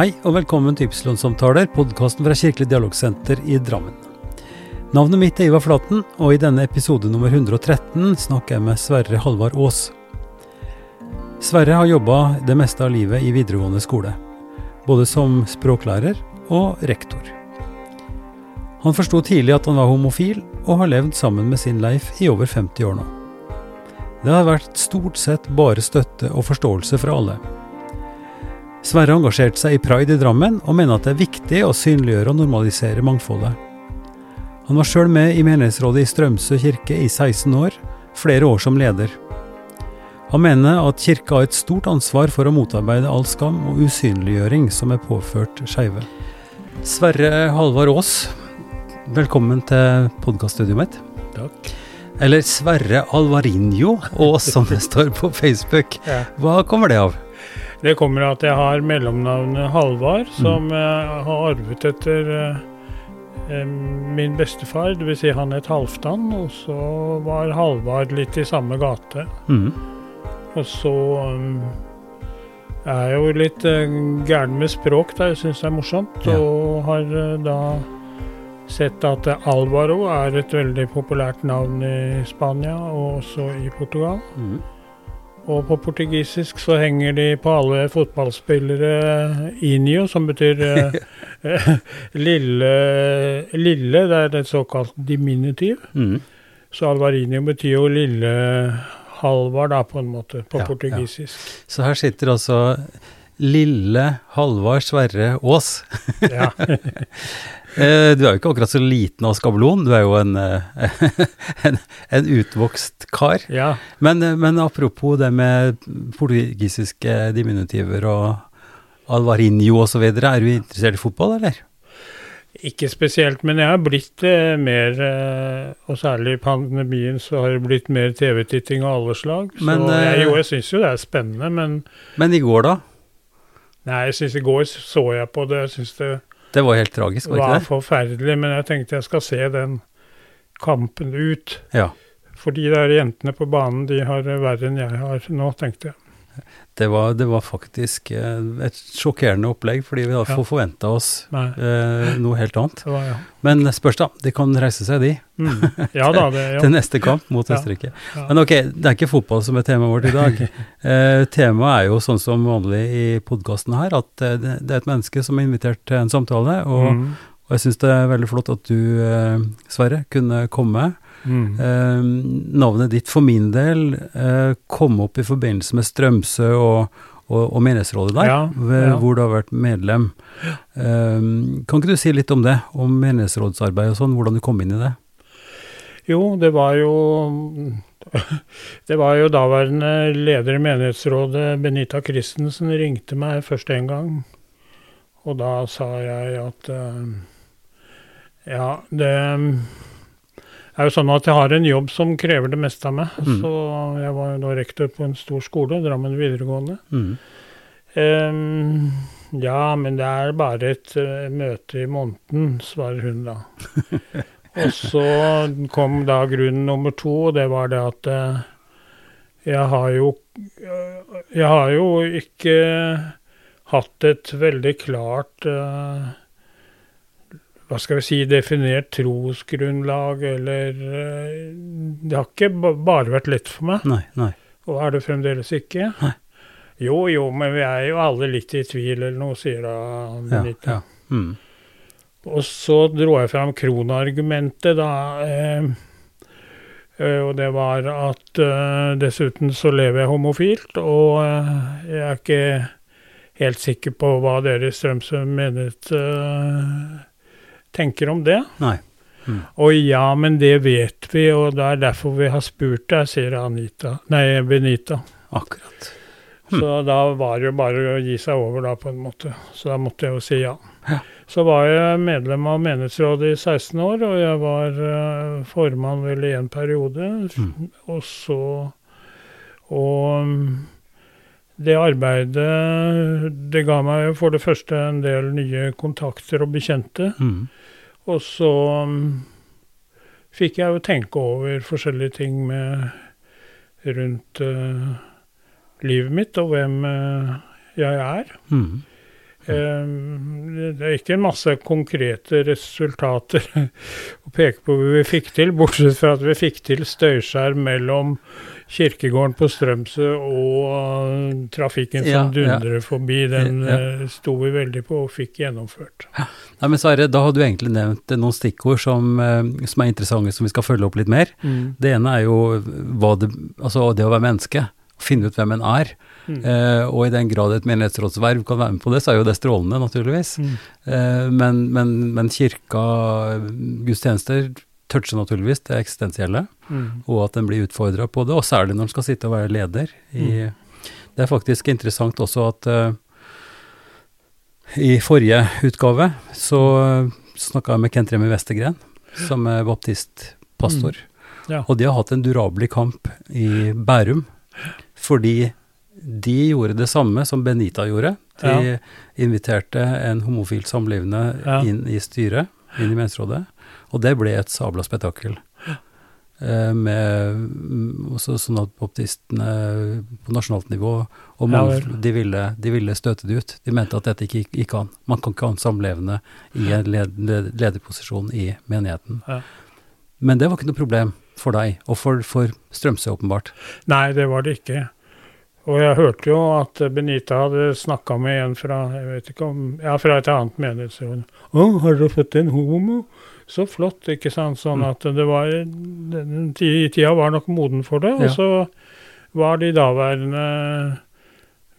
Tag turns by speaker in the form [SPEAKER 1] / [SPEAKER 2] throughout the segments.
[SPEAKER 1] Hei og velkommen til Ypsilon-samtaler, podkasten fra Kirkelig dialogsenter i Drammen. Navnet mitt er Ivar Flaten, og i denne episode nummer 113 snakker jeg med Sverre Halvard Aas. Sverre har jobba det meste av livet i videregående skole, både som språklærer og rektor. Han forsto tidlig at han var homofil, og har levd sammen med sin Leif i over 50 år nå. Det har vært stort sett bare støtte og forståelse fra alle. Sverre engasjerte seg i pride i Drammen, og mener at det er viktig å synliggjøre og normalisere mangfoldet. Han var sjøl med i menighetsrådet i Strømsø kirke i 16 år, flere år som leder. Han mener at kirka har et stort ansvar for å motarbeide all skam og usynliggjøring som er påført skeive. Sverre Halvard Aas, velkommen til podkaststudioet mitt.
[SPEAKER 2] Takk.
[SPEAKER 1] Eller Sverre Alvarinho Aas, som det står på Facebook. Hva kommer det av?
[SPEAKER 2] Det kommer av at jeg har mellomnavnet Halvard, som jeg har arvet etter eh, eh, min bestefar. Dvs. Si han het Halvdan, og så var Halvard litt i samme gate.
[SPEAKER 1] Mm.
[SPEAKER 2] Og så jeg er jo litt gæren med språk, da. Jeg syns det er morsomt.
[SPEAKER 1] Ja.
[SPEAKER 2] Og har da sett at Alvaro er et veldig populært navn i Spania, og også i Portugal.
[SPEAKER 1] Mm.
[SPEAKER 2] Og på portugisisk så henger de på alle fotballspillere Inio, som betyr eh, eh, lille, lille. Det er et såkalt diminutiv.
[SPEAKER 1] Mm.
[SPEAKER 2] Så Alvarinio betyr jo lille Halvard, da, på en måte, på
[SPEAKER 1] Ja,
[SPEAKER 2] portugisisk.
[SPEAKER 1] Så her sitter altså lille Halvard Sverre Aas.
[SPEAKER 2] Ja.
[SPEAKER 1] Eh, Du er jo ikke akkurat så liten av skabelon, du er jo en, eh, en, en utvokst kar.
[SPEAKER 2] ja.
[SPEAKER 1] Men, eh, men apropos det med portugisiske diminutiver og Alvarinho osv., er du interessert i fotball, eller?
[SPEAKER 2] Ikke spesielt, men jeg har blitt eh, mer, eh, og særlig i pandemien, så har det blitt mer TV-titting av alle slag. Så
[SPEAKER 1] Men, eh,
[SPEAKER 2] jeg, jo, jeg syns jo det er spennende, men
[SPEAKER 1] Men i går, da?
[SPEAKER 2] nei, jeg syns i går så jeg på det. Jeg syns det
[SPEAKER 1] Det var helt tragisk, var det
[SPEAKER 2] var
[SPEAKER 1] ikke det?
[SPEAKER 2] forferdelig, men jeg tenkte jeg skal se den kampen ut.
[SPEAKER 1] Ja.
[SPEAKER 2] For de der jentene på banen, de har det verre enn jeg har nå, tenkte jeg.
[SPEAKER 1] Det var, det var faktisk eh, et sjokkerende opplegg, fordi vi hadde
[SPEAKER 2] Ja.
[SPEAKER 1] forventa oss eh, noe helt annet.
[SPEAKER 2] var ja.
[SPEAKER 1] Men spørs, da. De kan reise seg, de,
[SPEAKER 2] Mm. Ja da, det
[SPEAKER 1] til neste kamp mot Østerrike. Men ok, det er ikke fotball som er temaet vårt i dag. Eh, temaet er jo sånn som vanlig i podkasten her, at eh, det, det er et menneske som er invitert til en samtale. Og,
[SPEAKER 2] Mm.
[SPEAKER 1] og jeg syns det er veldig flott at du, eh, Sverre, kunne komme.
[SPEAKER 2] Mm.
[SPEAKER 1] Eh, navnet ditt for min del eh, kom opp i forbindelse med Strømsø og, og, og menighetsrådet der,
[SPEAKER 2] Ja, ja.
[SPEAKER 1] hvor du har vært medlem. Eh, kan ikke du si litt om det, om menighetsrådsarbeid og sånn, hvordan du kom inn i det?
[SPEAKER 2] Jo, det var jo Det var jo daværende leder i menighetsrådet, Benita Christensen, ringte meg først en gang. Og da sa jeg at eh, ja, det er jo sånn at jeg har en jobb som krever det meste av meg.
[SPEAKER 1] Mm.
[SPEAKER 2] Så jeg var jo da rektor på en stor skole, Drammen videregående.
[SPEAKER 1] Mm.
[SPEAKER 2] Um, ja, men det er bare et uh, møte i måneden, svarer hun da. og så kom da grunn nummer to, og det var det at uh, jeg har jo eh, Jeg har jo ikke hatt et veldig klart eh, hva skal vi si, definert trosgrunnlag, eller eh, Det har ikke bare vært lett for meg.
[SPEAKER 1] Nei, nei.
[SPEAKER 2] Og er det fremdeles ikke?
[SPEAKER 1] Nei.
[SPEAKER 2] Jo, jo, men vi er jo alle litt i tvil eller noe, sier da
[SPEAKER 1] Ja,
[SPEAKER 2] Benita.
[SPEAKER 1] ja. Mm.
[SPEAKER 2] Og så dro jeg fram kronargumentet, da. Eh, eh, og det var at eh, dessuten så lever jeg homofilt, og eh, jeg er ikke helt sikker på hva dere i Strømsø menet. eh, tenker om det.
[SPEAKER 1] Nei.
[SPEAKER 2] Og ja, men det vet vi, og det er derfor vi har spurt deg, sier Anita. Nei, Benita.
[SPEAKER 1] Akkurat.
[SPEAKER 2] Så da var det jo bare å gi seg over, da, på en måte. Så da måtte jeg jo si ja.
[SPEAKER 1] Ja.
[SPEAKER 2] Så var jeg medlem av menighetsrådet i 16 år, og jeg var uh, formann vel i en periode.
[SPEAKER 1] Mm.
[SPEAKER 2] Og så Og mm, det arbeidet Det ga meg jo for det første en del nye kontakter og bekjente.
[SPEAKER 1] Mm.
[SPEAKER 2] Og så mm, fikk jeg jo tenke over forskjellige ting med rundt uh, livet mitt og hvem uh, jeg er.
[SPEAKER 1] Mm.
[SPEAKER 2] Um, det er ikke en masse konkrete resultater å peke på vi fikk til, bortsett fra at vi fikk til støyskjerm mellom kirkegården på Strømsø og uh, trafikken som
[SPEAKER 1] Ja, ja.
[SPEAKER 2] dundrer forbi. Den
[SPEAKER 1] Ja.
[SPEAKER 2] eh, sto vi veldig på og fikk gjennomført.
[SPEAKER 1] Nei, men Sverre, da har du egentlig nevnt noen stikkord som, eh, som er interessante, som vi skal følge opp litt mer. Det ene er jo det, altså det å være menneske, finne ut hvem en er.
[SPEAKER 2] Mm.
[SPEAKER 1] Eh, og i den grad et menighetsrådsverv kan være med på det, så er jo det strålende, naturligvis.
[SPEAKER 2] Mm.
[SPEAKER 1] Eh, men, men, men kirka, gudstjenester, toucher naturligvis det eksistensielle,
[SPEAKER 2] Mm.
[SPEAKER 1] og at en blir utfordra på det, og særlig når en skal sitte og være leder. I, Det er faktisk interessant også at uh, i forrige utgave så snakka jeg med Kent Remi Westergren, som er baptistpastor.
[SPEAKER 2] Ja.
[SPEAKER 1] Og de har hatt en durabelig kamp i Bærum, fordi de gjorde det samme som Benita gjorde. De inviterte en homofil samlivende
[SPEAKER 2] Ja.
[SPEAKER 1] inn i styret, inn i menighetsrådet, og det ble et sabla spetakkel. Eh, med mm, også sånn at baptistene på nasjonalt nivå og mange,
[SPEAKER 2] ja,
[SPEAKER 1] de, ville, de ville støte det ut. De mente at dette ikke gikk- gikk an. Man kan ikke ha en samlevende i en led, led, lederposisjon i menigheten.
[SPEAKER 2] Ja.
[SPEAKER 1] Men det var ikke noe problem for deg, og for, for Strømsø åpenbart.
[SPEAKER 2] Nei, det var det ikke. Og jeg hørte jo at Benita hadde snakka med en fra jeg vet ikke om, ja, fra et annet menighetsråd. 'Å, har dere fått en homo?' Så flott, ikke sant. Sånn
[SPEAKER 1] Mm.
[SPEAKER 2] at det var den ti- Tida var nok moden for det. Og så var de daværende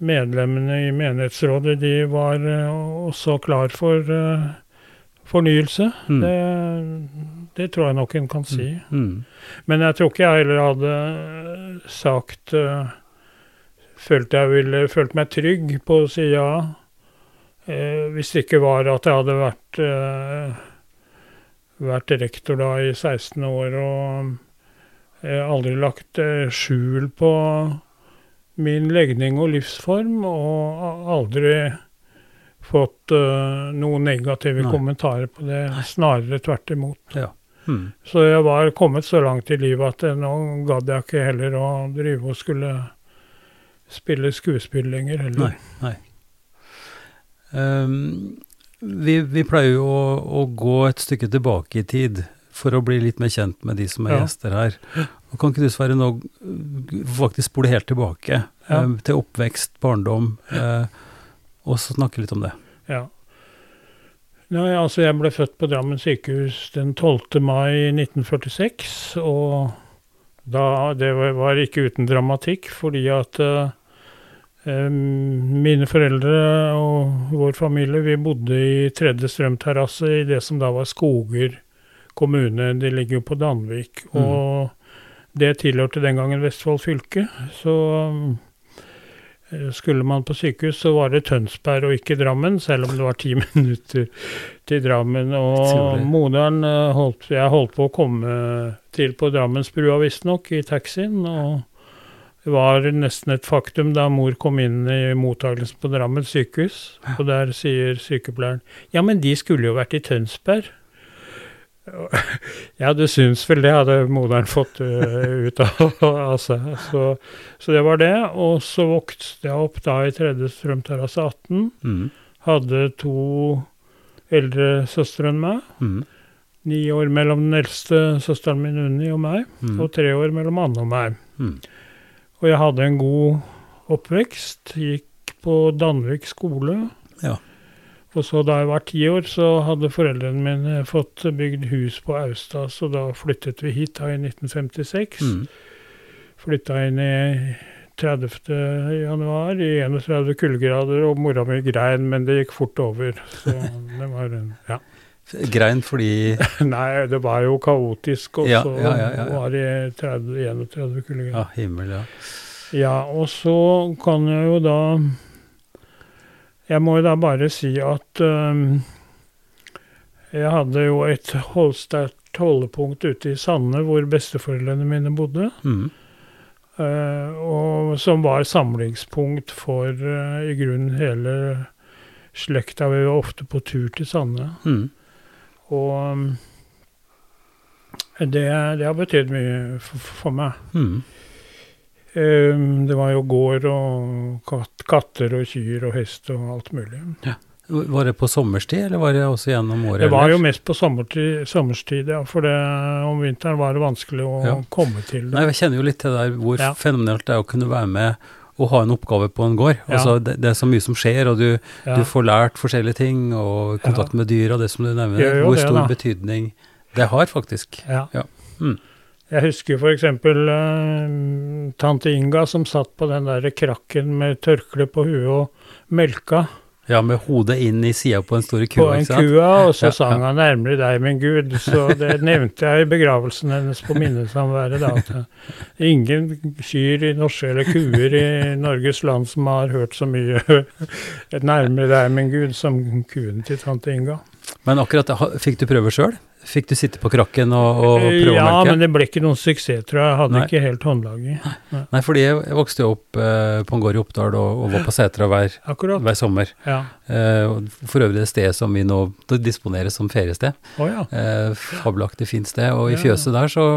[SPEAKER 2] medlemmene i menighetsrådet de var eh, også klar for eh, fornyelse.
[SPEAKER 1] Mm.
[SPEAKER 2] Det, det tror jeg nok en kan si.
[SPEAKER 1] Mm.
[SPEAKER 2] Men jeg tror ikke jeg heller hadde sagt uh, Følte jeg ville følt meg trygg på å si ja. eh, hvis det ikke var at jeg hadde vært, eh, vært rektor da i 16 år og eh, aldri lagt eh, skjul på min legning og livsform, og aldri fått uh, noen negative
[SPEAKER 1] Nei.
[SPEAKER 2] kommentarer på det. Snarere tvert imot.
[SPEAKER 1] Mm.
[SPEAKER 2] Så jeg var kommet så langt i livet at nå gadd jeg ikke heller å drive og skulle spille skuespill lenger heller.
[SPEAKER 1] Nei. nei. Ehm, vi, vi pleier jo å, å gå et stykke tilbake i tid for å bli litt mer kjent med de som er
[SPEAKER 2] Ja.
[SPEAKER 1] gjester her. Og kan ikke du Sverre nå uh, faktisk spole helt tilbake
[SPEAKER 2] Ja.
[SPEAKER 1] eh, til oppvekst, barndom, eh, og så snakke litt om det?
[SPEAKER 2] Ja. Nei, altså jeg ble født på Drammen sykehus den 12. mai 1946, og da, det var- ikke uten dramatikk, fordi at em, mine foreldre og vår familie, vi bodde i tredje strømterrasse i det som da var Skoger kommune, det ligger jo på Danvik,
[SPEAKER 1] Mm.
[SPEAKER 2] og det tilhørte den gangen Vestfold fylke, så eh, skulle man på sykehus, så var det Tønsberg og ikke Drammen, selv om det var ti minutter til Drammen. Og moderen eh, holdt, Jeg holdt på å komme til på Drammensbrua, visstnok, i taxien. og var nesten et faktum da mor kom inn i mottakelsen på Drammen sykehus, og der sier sykepleieren ja, men de skulle jo vært i Tønsberg. Ja, du syns vel det, hadde moderen fått øh, ut av, seg. Så, så det var det. Og så vokste jeg opp da i tredje strømterrasse 18.
[SPEAKER 1] Mm.
[SPEAKER 2] Hadde to eldre søstre enn meg.
[SPEAKER 1] Mm.
[SPEAKER 2] Ni år mellom den eldste søsteren min Unni og meg,
[SPEAKER 1] Mm.
[SPEAKER 2] og tre år mellom Anne og meg.
[SPEAKER 1] Mm.
[SPEAKER 2] Og jeg hadde en god oppvekst. Gikk på Danvik skole.
[SPEAKER 1] Ja.
[SPEAKER 2] Og så da jeg var ti år, så hadde foreldrene mine fått bygd hus på Austad, så da flyttet vi hit da i 1956.
[SPEAKER 1] Mm.
[SPEAKER 2] Flytta inn i 30. januar i 31 kuldegrader, og mora mi grein, men det gikk fort over. Så det var en Ja.
[SPEAKER 1] Grein fordi
[SPEAKER 2] Nei, det var jo kaotisk, og
[SPEAKER 1] Ja,
[SPEAKER 2] så
[SPEAKER 1] ja, ja,
[SPEAKER 2] var det 30, 31 kuldegrader.
[SPEAKER 1] Ja, himmel, ja.
[SPEAKER 2] Ja, og så kan jeg jo da Jeg må jo da bare si at um, jeg hadde jo et sterkt holdepunkt ute i Sande hvor besteforeldrene mine bodde.
[SPEAKER 1] Mm.
[SPEAKER 2] Uh, og som var samlingspunkt for uh, i grunnen hele slekta. Vi var ofte på tur til Sande.
[SPEAKER 1] Mm.
[SPEAKER 2] Og det, det har betydd mye for, for meg.
[SPEAKER 1] Mm.
[SPEAKER 2] Um, det var jo gård og katt, katter og kyr og hest og alt mulig.
[SPEAKER 1] Var det på sommerstid, eller var det også gjennom året?
[SPEAKER 2] Det var jo mest på sommertid, sommerstid ja. For det, om vinteren var det vanskelig å
[SPEAKER 1] Ja.
[SPEAKER 2] komme til
[SPEAKER 1] Nei, jeg kjenner jo litt til det der hvor
[SPEAKER 2] Ja.
[SPEAKER 1] fenomenalt det er å kunne være med og ha en oppgave på en gård.
[SPEAKER 2] Ja.
[SPEAKER 1] Altså, det, det er så mye som skjer, og du,
[SPEAKER 2] Ja.
[SPEAKER 1] du får lært forskjellige ting, og kontakt med dyr og det som du nevner.
[SPEAKER 2] Jo
[SPEAKER 1] Hvor
[SPEAKER 2] det,
[SPEAKER 1] stor
[SPEAKER 2] da.
[SPEAKER 1] betydning det har, faktisk.
[SPEAKER 2] Ja.
[SPEAKER 1] Ja. Mm.
[SPEAKER 2] Jeg husker f.eks. Uh, tante Inga som satt på den der krakken med tørkle på huet og melka
[SPEAKER 1] Ja, med hodet inn i sida på en store
[SPEAKER 2] på
[SPEAKER 1] kua,
[SPEAKER 2] en
[SPEAKER 1] ikke sant?
[SPEAKER 2] kua, og så
[SPEAKER 1] Ja,
[SPEAKER 2] sang han 'Nærmere deg, min Gud'. Så det nevnte jeg i begravelsen hennes på minnesamværet. da, at eh, ingen kyr i norske, eller kuer i Norges land som har hørt så mye 'Nærmere deg, min Gud' som kuen til tante Inga.
[SPEAKER 1] Men akkurat det, fikk du prøve sjøl? Fikk du sitte på krakken og, og prøve
[SPEAKER 2] ja,
[SPEAKER 1] å Ja,
[SPEAKER 2] men det ble ikke noen suksess, tror jeg. Jeg hadde
[SPEAKER 1] Nei.
[SPEAKER 2] ikke helt håndlaget. Nei.
[SPEAKER 1] Nei, fordi jeg vokste jo opp eh, på en gård i Oppdal og, og var på setra hver, hver sommer.
[SPEAKER 2] Ja.
[SPEAKER 1] Eh, for øvrig det sted som vi nå disponerer som feriested.
[SPEAKER 2] Oh, ja.
[SPEAKER 1] Eh, fabelaktig fint sted. Og i fjøset der så,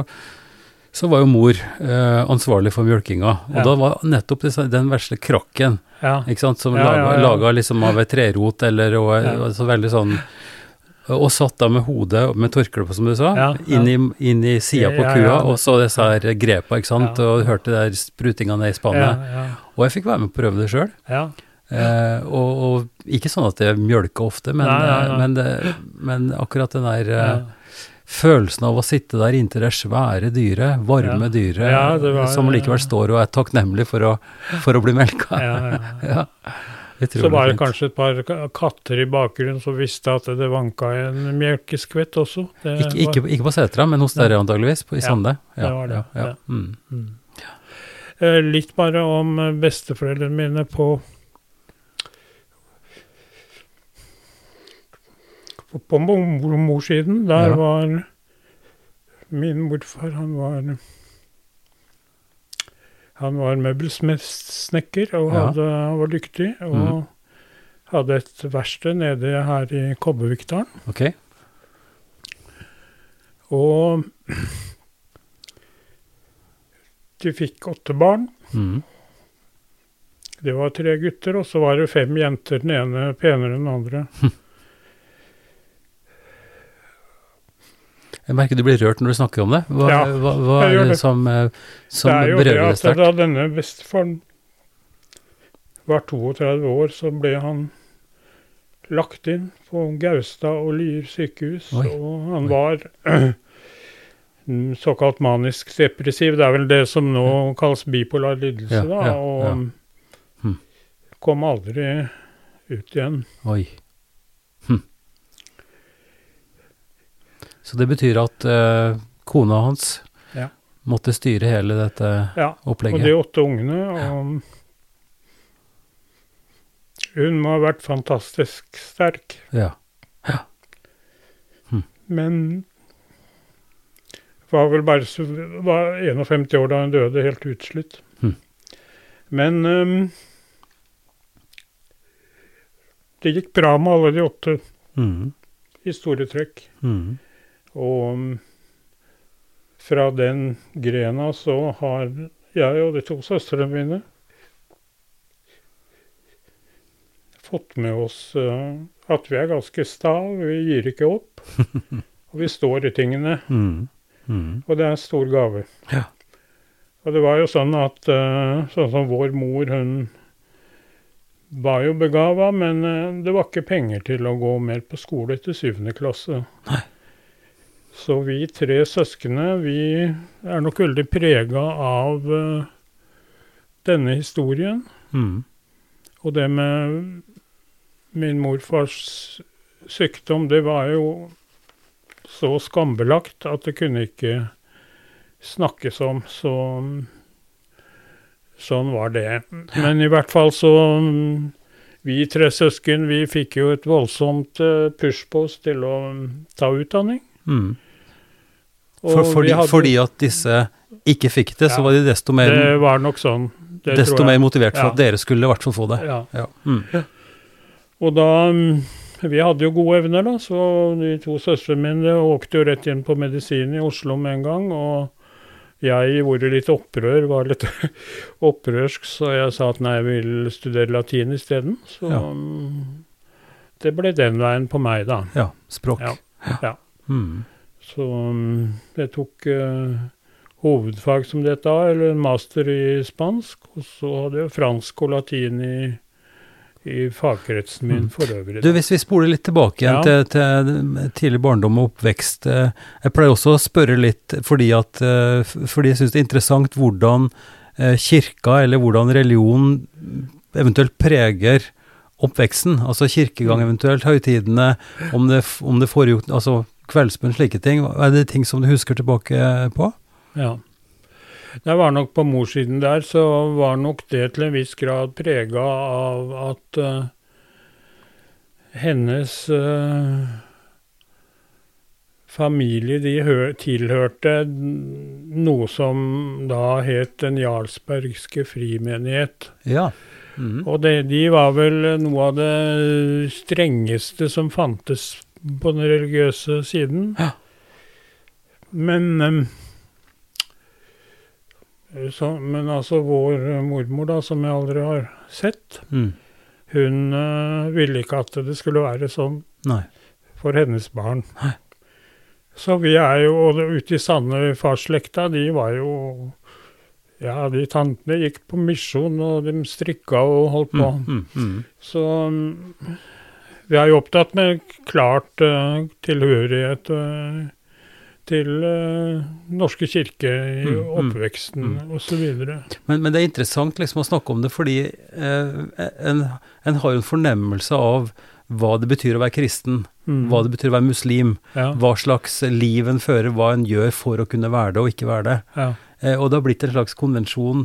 [SPEAKER 1] så var jo mor eh, ansvarlig for mjølkinga. Og
[SPEAKER 2] Ja.
[SPEAKER 1] da var nettopp disse, den vesle krakken,
[SPEAKER 2] ja.
[SPEAKER 1] ikke sant, som
[SPEAKER 2] Ja,
[SPEAKER 1] laga, laga liksom av et trerot eller og,
[SPEAKER 2] Ja.
[SPEAKER 1] så veldig sånn og satt da med hodet med tørkle på, som du sa,
[SPEAKER 2] Ja, ja.
[SPEAKER 1] inn i, inn i sida på kua,
[SPEAKER 2] ja.
[SPEAKER 1] og så disse her grepa, ikke sant, og hørte der sprutinga ned i spannet. Og jeg fikk være med og prøve det sjøl.
[SPEAKER 2] ja.
[SPEAKER 1] Eh, og, og ikke sånn at jeg mjølka ofte, men, eh, Men, det, men akkurat den der eh, følelsen av å sitte der inntil det svære dyret, varme dyret,
[SPEAKER 2] var-
[SPEAKER 1] som likevel står og er takknemlig for å, for å bli melka.
[SPEAKER 2] Ja. Så var det kanskje et par katter i bakgrunnen som visste at det vanka en melkeskvett også. Det
[SPEAKER 1] ikke, ikke,
[SPEAKER 2] var-
[SPEAKER 1] ikke på setra, men hos dere antageligvis, på, i
[SPEAKER 2] Ja,
[SPEAKER 1] Sande.
[SPEAKER 2] det var det,
[SPEAKER 1] Ja, ja.
[SPEAKER 2] ja.
[SPEAKER 1] Mm.
[SPEAKER 2] Mm. Eh, Litt bare om besteforeldrene mine på på, morsiden. Der
[SPEAKER 1] Ja.
[SPEAKER 2] var min morfar Han var han var møbelsnekker og hadde, han var dyktig. Og
[SPEAKER 1] mm.
[SPEAKER 2] hadde et verksted nede her i Kobbervikdalen.
[SPEAKER 1] Okay.
[SPEAKER 2] Og de fikk åtte barn.
[SPEAKER 1] Mm.
[SPEAKER 2] Det var tre gutter, og så var det fem jenter. Den ene penere enn den andre.
[SPEAKER 1] Jeg merker du blir rørt når du snakker om det. Hva,
[SPEAKER 2] Ja,
[SPEAKER 1] hva, hva er det
[SPEAKER 2] det.
[SPEAKER 1] som, eh, som
[SPEAKER 2] det er jo det
[SPEAKER 1] berører deg
[SPEAKER 2] at
[SPEAKER 1] sterkt?
[SPEAKER 2] da denne bestefaren var 32 år, så ble han lagt inn på Gaustad og Lier sykehus.
[SPEAKER 1] Oi.
[SPEAKER 2] Og han var såkalt manisk depressiv. Det er vel det som nå kalles bipolar lidelse,
[SPEAKER 1] Ja,
[SPEAKER 2] da.
[SPEAKER 1] ja,
[SPEAKER 2] og
[SPEAKER 1] ja. Hm.
[SPEAKER 2] kom aldri ut igjen.
[SPEAKER 1] Oi. Hm. Så det betyr at eh, kona hans
[SPEAKER 2] Ja.
[SPEAKER 1] måtte styre hele dette
[SPEAKER 2] Ja. Og de åtte ungene. Og hun må ha vært fantastisk sterk.
[SPEAKER 1] Ja. ja.
[SPEAKER 2] Men var vel bare så, var 51 år da hun døde, helt utslitt.
[SPEAKER 1] Hm.
[SPEAKER 2] Men um, det gikk bra med alle de åtte
[SPEAKER 1] Mm.
[SPEAKER 2] i store trekk.
[SPEAKER 1] Mm.
[SPEAKER 2] Og um, fra den grena så har jeg og de to søstrene mine fått med oss uh, at vi er ganske sta, vi gir ikke opp. og vi står i tingene,
[SPEAKER 1] Mm. Mm.
[SPEAKER 2] og det er en stor gave.
[SPEAKER 1] Ja.
[SPEAKER 2] Og det var jo sånn at uh, sånn som vår mor, hun var jo begava, men uh, det var ikke penger til å gå mer på skole etter syvende klasse.
[SPEAKER 1] Nei.
[SPEAKER 2] Så vi tre søskne, vi er nok veldig prega av uh, denne historien.
[SPEAKER 1] Mm.
[SPEAKER 2] Og det med min morfars sykdom, det var jo så skambelagt at det kunne ikke snakkes om. Så sånn var det. Men i hvert fall så Vi tre søsken vi fikk jo et voldsomt eh, push på oss til å ta utdanning.
[SPEAKER 1] Mm. For, fordi,
[SPEAKER 2] hadde-
[SPEAKER 1] fordi at disse ikke fikk det, så var de desto mer,
[SPEAKER 2] Det var nok sånn. Det
[SPEAKER 1] desto mer motivert for
[SPEAKER 2] Ja.
[SPEAKER 1] at dere skulle i hvert fall få det.
[SPEAKER 2] Ja.
[SPEAKER 1] Ja. Mm.
[SPEAKER 2] Og da mm, Vi hadde jo gode evner, da, så de to søstrene mine åkte jo rett inn på medisin i Oslo med en gang. Og jeg gjorde litt opprør, var litt opprørsk, så jeg sa at nei, jeg vil studere latin isteden. Så
[SPEAKER 1] Ja.
[SPEAKER 2] mm, det ble den veien på meg, da.
[SPEAKER 1] Ja, språk.
[SPEAKER 2] Ja. Ja.
[SPEAKER 1] Mm.
[SPEAKER 2] Så mm, jeg tok eh, hovedfag som det da, eller en master i spansk. Og så hadde jeg fransk og latin i, i fagkretsen min
[SPEAKER 1] Mm.
[SPEAKER 2] for øvrig.
[SPEAKER 1] Du, hvis vi spoler litt tilbake igjen
[SPEAKER 2] Ja.
[SPEAKER 1] til, til tidlig barndom og oppvekst. eh, Jeg pleier også å spørre litt fordi, at, eh, fordi jeg syns det er interessant hvordan kirka, eller hvordan religion eventuelt preger oppveksten. Altså kirkegang
[SPEAKER 2] Mm.
[SPEAKER 1] eventuelt, høytidene, om det, om det foregår altså kveldsbønn, slike ting. Er det ting som du husker tilbake på?
[SPEAKER 2] Ja. Det var nok på morssiden der, så var nok det til en viss grad prega av at uh, hennes uh, familie, de hø tilhørte noe som da het Den jarlsbergske frimenighet.
[SPEAKER 1] Ja. Mhm.
[SPEAKER 2] Og det, de var vel noe av det strengeste som fantes på den religiøse siden.
[SPEAKER 1] Ja.
[SPEAKER 2] Men um, så, Men altså, vår eh, mormor, da, som jeg aldri har sett,
[SPEAKER 1] Mm.
[SPEAKER 2] hun uh, ville ikke at det skulle være sånn
[SPEAKER 1] Nei.
[SPEAKER 2] for hennes barn.
[SPEAKER 1] Nei.
[SPEAKER 2] Så vi er jo og ute i sanne farsslekta, de var jo Ja, de tantene gikk på misjon, og de strikka og holdt på.
[SPEAKER 1] Mm, mm, mm.
[SPEAKER 2] Så vi er jo opptatt med klart uh, tilhørighet uh, til uh, Norske kirke i
[SPEAKER 1] Mm, mm,
[SPEAKER 2] oppveksten
[SPEAKER 1] mm.
[SPEAKER 2] osv.
[SPEAKER 1] Men, men det er interessant liksom å snakke om det, fordi en, en har jo en fornemmelse av hva det betyr å være kristen,
[SPEAKER 2] Mm.
[SPEAKER 1] hva det betyr å være muslim,
[SPEAKER 2] ja,
[SPEAKER 1] hva slags liv en fører, hva en gjør for å kunne være det og ikke være det.
[SPEAKER 2] ja,
[SPEAKER 1] og det har blitt en slags konvensjon,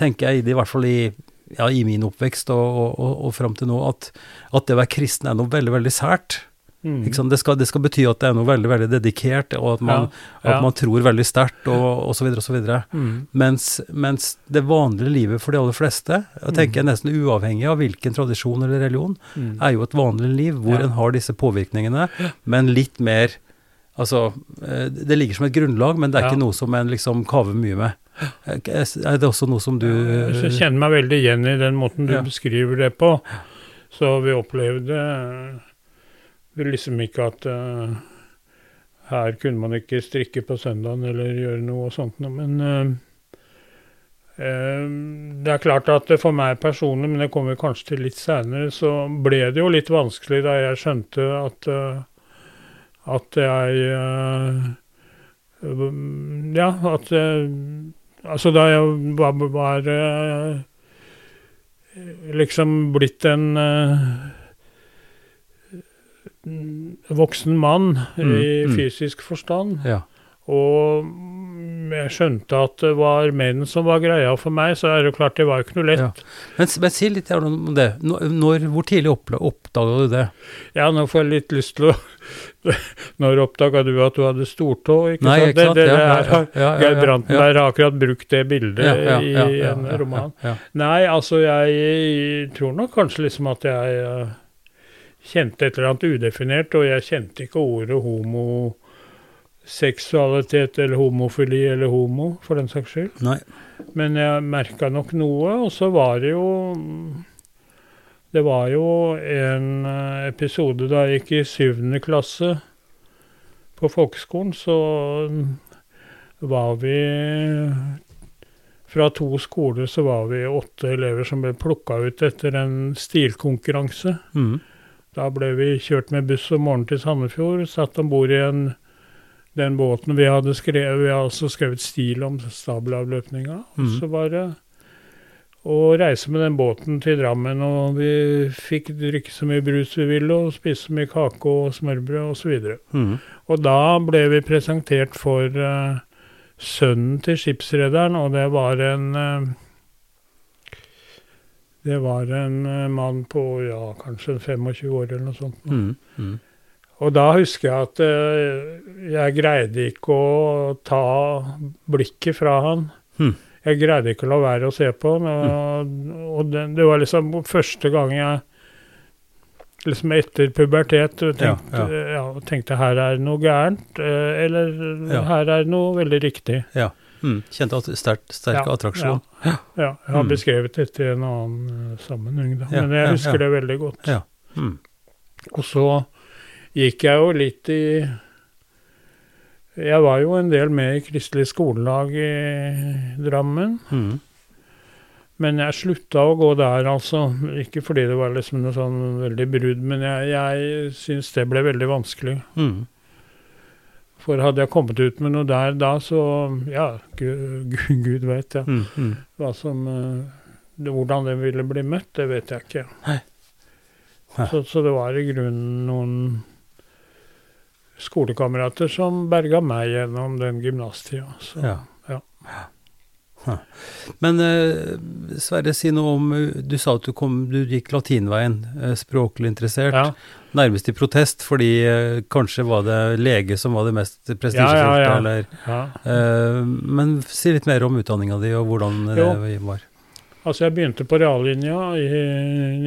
[SPEAKER 1] tenker jeg, i hvert fall i, ja, i min oppvekst og, og, og, fram til nå, at, at det å være kristen er noe veldig, veldig sært.
[SPEAKER 2] mm.
[SPEAKER 1] Det, skal, det skal bety at det er noe veldig, veldig dedikert, og at man,
[SPEAKER 2] ja.
[SPEAKER 1] at man tror veldig sterkt, og, og så videre og så videre.
[SPEAKER 2] Mm.
[SPEAKER 1] Mens, mens det vanlige livet for de aller fleste, jeg tenker mm. nesten uavhengig av hvilken tradisjon eller religion,
[SPEAKER 2] Mm.
[SPEAKER 1] er jo et vanlig liv hvor
[SPEAKER 2] Ja.
[SPEAKER 1] en har disse påvirkningene, men litt mer Altså, eh, det ligger som et grunnlag, men det er
[SPEAKER 2] Ja.
[SPEAKER 1] ikke noe som en liksom kaver mye med. Er det også noe som du
[SPEAKER 2] jeg kjenner meg veldig igjen i den måten du
[SPEAKER 1] Ja.
[SPEAKER 2] beskriver det på. Så vi opplevde eh, liksom ikke at uh, her kunne man ikke strikke på søndagen eller gjøre noe og sånt noe, men uh, uh, det er klart at for meg personlig, men det kommer vi kanskje til litt seinere, så ble det jo litt vanskelig da jeg skjønte at at jeg Ja, at Altså, da jeg var, var eh, liksom blitt en eh, voksen mann
[SPEAKER 1] Mm,
[SPEAKER 2] i
[SPEAKER 1] mm.
[SPEAKER 2] fysisk forstand,
[SPEAKER 1] Ja.
[SPEAKER 2] og jeg skjønte at det var menn som var greia for meg, så er det klart det var ikke noe lett.
[SPEAKER 1] Ja. Men, men si litt om det. Når, hvor tidlig oppdaga du det?
[SPEAKER 2] Ja, nå får jeg litt lyst til å Når oppdaga du at du hadde stortå? Ikke
[SPEAKER 1] Nei,
[SPEAKER 2] sant?
[SPEAKER 1] ikke sant?
[SPEAKER 2] Det, det,
[SPEAKER 1] Ja, ja,
[SPEAKER 2] Geir Brantenberg har akkurat brukt det bildet i en roman. Nei, altså jeg tror nok kanskje liksom at jeg eh, kjente et eller annet udefinert, og jeg kjente ikke ordet homoseksualitet eller homofili eller homo, for den saks skyld.
[SPEAKER 1] Nei.
[SPEAKER 2] Men jeg merka nok noe, og så var det jo Det var jo en eh, episode da jeg gikk i syvende klasse på folkeskolen, så var vi Fra to skoler så var vi åtte elever som ble plukka ut etter en stilkonkurranse.
[SPEAKER 1] Mm.
[SPEAKER 2] Da ble vi kjørt med buss om morgenen til Sandefjord, satt om bord i en, den båten vi hadde skrevet, vi hadde også skrevet stil om stabelavløpninga.
[SPEAKER 1] Mhm.
[SPEAKER 2] så var det å reise med den båten til Drammen, og vi fikk drikke så mye brus vi ville, og spise så mye kake og smørbrød osv. Og,
[SPEAKER 1] Mm.
[SPEAKER 2] og da ble vi presentert for uh, sønnen til skipsrederen, og det var en uh, Det var en uh, mann på ja, kanskje 25 år eller noe sånt.
[SPEAKER 1] Mm.
[SPEAKER 2] Og da husker jeg at eh, jeg greide ikke å ta blikket fra han.
[SPEAKER 1] Hmm.
[SPEAKER 2] Jeg greide ikke å la være å se på han. Og, og det, det var liksom første gang jeg liksom etter pubertet tenkte,
[SPEAKER 1] Ja,
[SPEAKER 2] ja, tenkte her er noe gærent, eh, eller
[SPEAKER 1] Ja.
[SPEAKER 2] her er noe veldig riktig.
[SPEAKER 1] Mm. Kjente at sterk, sterk
[SPEAKER 2] Ja,
[SPEAKER 1] attraksjon.
[SPEAKER 2] Ja, jeg har
[SPEAKER 1] Mm.
[SPEAKER 2] beskrevet dette i en annen eh, sammenheng, da.
[SPEAKER 1] Ja,
[SPEAKER 2] men jeg
[SPEAKER 1] ja,
[SPEAKER 2] husker
[SPEAKER 1] ja.
[SPEAKER 2] det veldig godt.
[SPEAKER 1] Ja. Mm.
[SPEAKER 2] Og så gikk jeg jo litt i Jeg var jo en del med i Kristelig skolelag i Drammen.
[SPEAKER 1] Mm.
[SPEAKER 2] Men jeg slutta å gå der, altså. Ikke fordi det var liksom noe sånn veldig brudd, men jeg, jeg syns det ble veldig vanskelig.
[SPEAKER 1] Mm.
[SPEAKER 2] For hadde jeg kommet ut med noe der da, så Ja, gud, gud vet jeg.
[SPEAKER 1] Mm. Mm.
[SPEAKER 2] Hva som eh, det, Hvordan det ville bli møtt, det vet jeg ikke.
[SPEAKER 1] Nei. Nei.
[SPEAKER 2] Så, så det var i grunnen noen skolekamerater som berga meg gjennom den gymnastida. Så
[SPEAKER 1] Ja.
[SPEAKER 2] ja.
[SPEAKER 1] Men uh, Sverre, si noe om eh, Du sa at du, kom, du gikk latinveien, eh, språklig interessert.
[SPEAKER 2] ja.
[SPEAKER 1] Nærmest i protest, fordi uh, kanskje var det lege som var det mest prestisjefylte,
[SPEAKER 2] Ja, ja, ja. ja.
[SPEAKER 1] eh, Men si litt mer om utdanninga di, og hvordan
[SPEAKER 2] Jo.
[SPEAKER 1] det var.
[SPEAKER 2] Altså, jeg begynte på reallinja i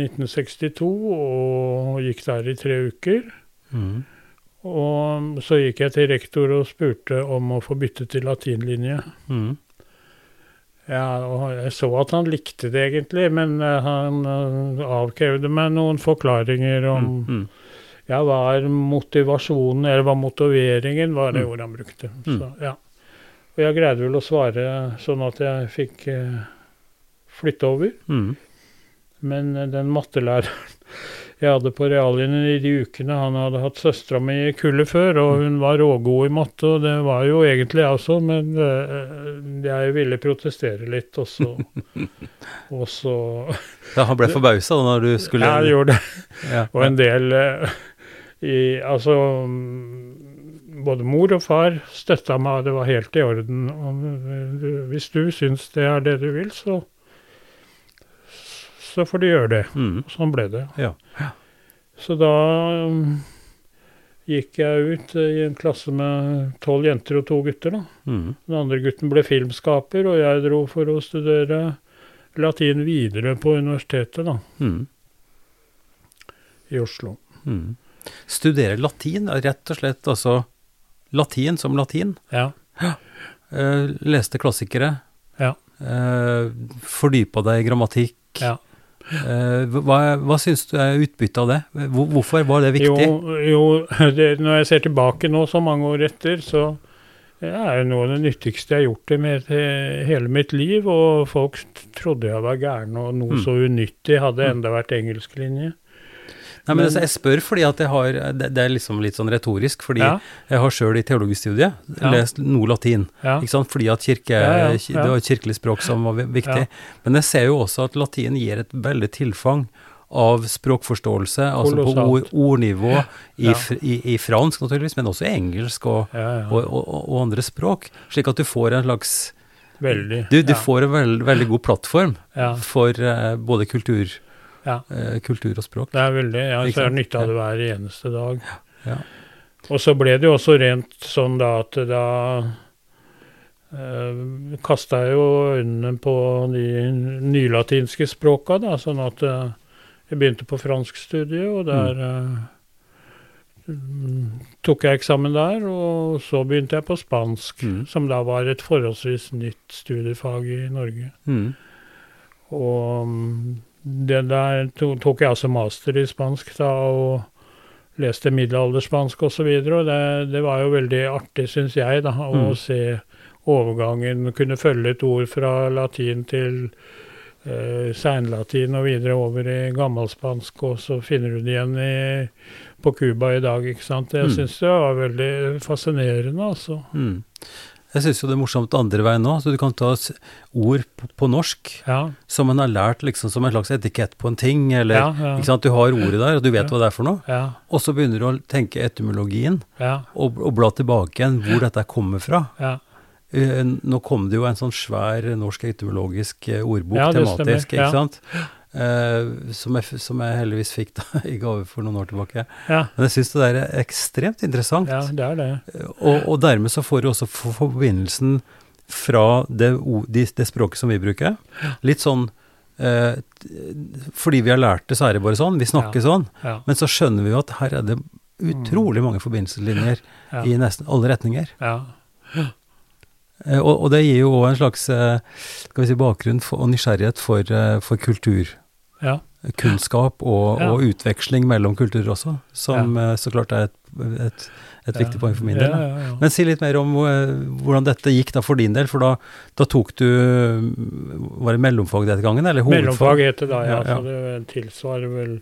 [SPEAKER 2] 1962 og gikk der i tre uker.
[SPEAKER 1] Mm.
[SPEAKER 2] Og så gikk jeg til rektor og spurte om å få bytte til latinlinje.
[SPEAKER 1] Mm.
[SPEAKER 2] Ja, og jeg så at han likte det egentlig, men eh, han eh, avkrevde meg noen forklaringer om
[SPEAKER 1] Mm. Mm.
[SPEAKER 2] ja, hva er motivasjonen, eller hva motiveringen var det
[SPEAKER 1] Mm.
[SPEAKER 2] ordet han brukte.
[SPEAKER 1] Mm.
[SPEAKER 2] Så, ja. Og jeg greide vel å svare sånn at jeg fikk eh, flytte over.
[SPEAKER 1] Mm.
[SPEAKER 2] Men den mattelæreren jeg hadde på reallinjen i de ukene, han hadde hatt søstera mi i kullet før, og hun var rågod i matte, og det var jo egentlig jeg også, men eh, jeg ville protestere litt, og så Og så
[SPEAKER 1] Ja, han ble forbausa da når du skulle
[SPEAKER 2] Ja, jeg gjorde det.
[SPEAKER 1] Ja,
[SPEAKER 2] Og en del eh, i Altså både mor og far støtta meg, det var helt i orden. Og eh, hvis du syns det er det du vil, så så får du gjøre det.
[SPEAKER 1] Mm.
[SPEAKER 2] Sånn ble det.
[SPEAKER 1] Ja.
[SPEAKER 2] Så da um, gikk jeg ut eh, i en klasse med tolv jenter og to gutter. da.
[SPEAKER 1] Mm.
[SPEAKER 2] Den andre gutten ble filmskaper, og jeg dro for å studere latin videre på universitetet da,
[SPEAKER 1] Mm.
[SPEAKER 2] i Oslo.
[SPEAKER 1] Mm. Studere latin, rett og slett altså latin som latin.
[SPEAKER 2] Ja.
[SPEAKER 1] Eh, leste klassikere.
[SPEAKER 2] Ja.
[SPEAKER 1] Eh, fordypa deg i grammatikk.
[SPEAKER 2] Ja.
[SPEAKER 1] Eh, hva, hva syns du er utbyttet av det? Hvorfor var det viktig?
[SPEAKER 2] Jo, jo det, når jeg ser tilbake nå så mange år etter, så er det noe av det nyttigste jeg har gjort det med hele mitt liv. Og folk trodde jeg var gæren, og noe
[SPEAKER 1] Mm.
[SPEAKER 2] så unyttig hadde
[SPEAKER 1] Mm.
[SPEAKER 2] enda vært engelsklinje.
[SPEAKER 1] Nei, men
[SPEAKER 2] men-
[SPEAKER 1] altså, jeg spør fordi at jeg har Det, det er liksom litt sånn retorisk, fordi
[SPEAKER 2] Ja,
[SPEAKER 1] jeg har sjøl i teologistudiet
[SPEAKER 2] Ja.
[SPEAKER 1] lest noe latin.
[SPEAKER 2] ja,
[SPEAKER 1] Ikke sant? Fordi at kirke, det var kirkelig språk som var viktig. Men jeg ser jo også at latin gir et veldig tilfang av språkforståelse, altså på ord, ordnivå i,
[SPEAKER 2] Ja.
[SPEAKER 1] i, i, i fransk naturligvis, men også i engelsk og,
[SPEAKER 2] ja, ja.
[SPEAKER 1] og, og, og andre språk. Slik at du får en slags
[SPEAKER 2] Veldig.
[SPEAKER 1] Du, du får en veld, veldig god plattform for uh, både kultur,
[SPEAKER 2] ja.
[SPEAKER 1] eh, kultur og språk.
[SPEAKER 2] Det er veldig, ja, så
[SPEAKER 1] er
[SPEAKER 2] nytte av det hver eneste dag.
[SPEAKER 1] Ja.
[SPEAKER 2] Og så ble det jo også rent sånn da at da eh, kasta jeg jo øynene på de nylatinske språka, da, sånn at eh, jeg begynte på franskstudiet, og der eh, mm, tok jeg eksamen der, og så begynte jeg på spansk,
[SPEAKER 1] Mm.
[SPEAKER 2] som da var et forholdsvis nytt studiefag i Norge.
[SPEAKER 1] Mm.
[SPEAKER 2] Og mm, det der to- tok jeg altså master i spansk da, og leste middelalderspansk osv. Og, så videre, og det, det var jo veldig artig, syns jeg, da, å
[SPEAKER 1] Mm.
[SPEAKER 2] se overgangen. Kunne følge et ord fra latin til eh, seinlatin og videre over i gammelspansk, og så finner du det igjen i, på Cuba i dag, ikke sant. Jeg
[SPEAKER 1] Mm.
[SPEAKER 2] syns det var veldig fascinerende, altså.
[SPEAKER 1] Mm. Jeg syns jo det er morsomt andre veien nå. Så du kan ta ord på, på norsk
[SPEAKER 2] Ja,
[SPEAKER 1] som en har lært liksom som en slags etikett på en ting, eller
[SPEAKER 2] ja, ja.
[SPEAKER 1] ikke sant? Du har ordet der, og du vet
[SPEAKER 2] Ja.
[SPEAKER 1] hva det er for noe.
[SPEAKER 2] Ja,
[SPEAKER 1] Og så begynner du å tenke etymologien,
[SPEAKER 2] ja,
[SPEAKER 1] og, og bla tilbake igjen hvor dette kommer fra.
[SPEAKER 2] ja.
[SPEAKER 1] Eh, Nå kom det jo en sånn svær norsk etymologisk eh, ordbok,
[SPEAKER 2] Ja,
[SPEAKER 1] tematisk, ikke
[SPEAKER 2] ja.
[SPEAKER 1] sant? Eh, som, jeg, som jeg heldigvis fikk da, i gave for noen år tilbake.
[SPEAKER 2] ja,
[SPEAKER 1] Men jeg syns det der er ekstremt interessant.
[SPEAKER 2] ja det er det.
[SPEAKER 1] Og, og dermed så får du også forbindelsen fra det, det språket som vi bruker. Litt sånn uh, Fordi vi har lært det, så er det bare sånn. Vi snakker
[SPEAKER 2] Ja.
[SPEAKER 1] sånn.
[SPEAKER 2] Ja,
[SPEAKER 1] Men så skjønner vi jo at her er det utrolig mange forbindelseslinjer i nesten alle retninger.
[SPEAKER 2] ja.
[SPEAKER 1] Uh, og, og det gir jo òg en slags eh, skal vi si, bakgrunn for, og nysgjerrighet for, eh, for kultur.
[SPEAKER 2] Ja.
[SPEAKER 1] kunnskap og,
[SPEAKER 2] Ja.
[SPEAKER 1] og utveksling mellom kulturer også, som ja. så klart er et, et, et viktig poeng for min del.
[SPEAKER 2] Ja, ja, ja.
[SPEAKER 1] Men si litt mer om eh, hvordan dette gikk da for din del, for da, da tok du Var det mellomfag denne gangen, eller hovedfag?
[SPEAKER 2] Mellomfag het det da, ja.
[SPEAKER 1] Ja, ja.
[SPEAKER 2] Så det tilsvarer vel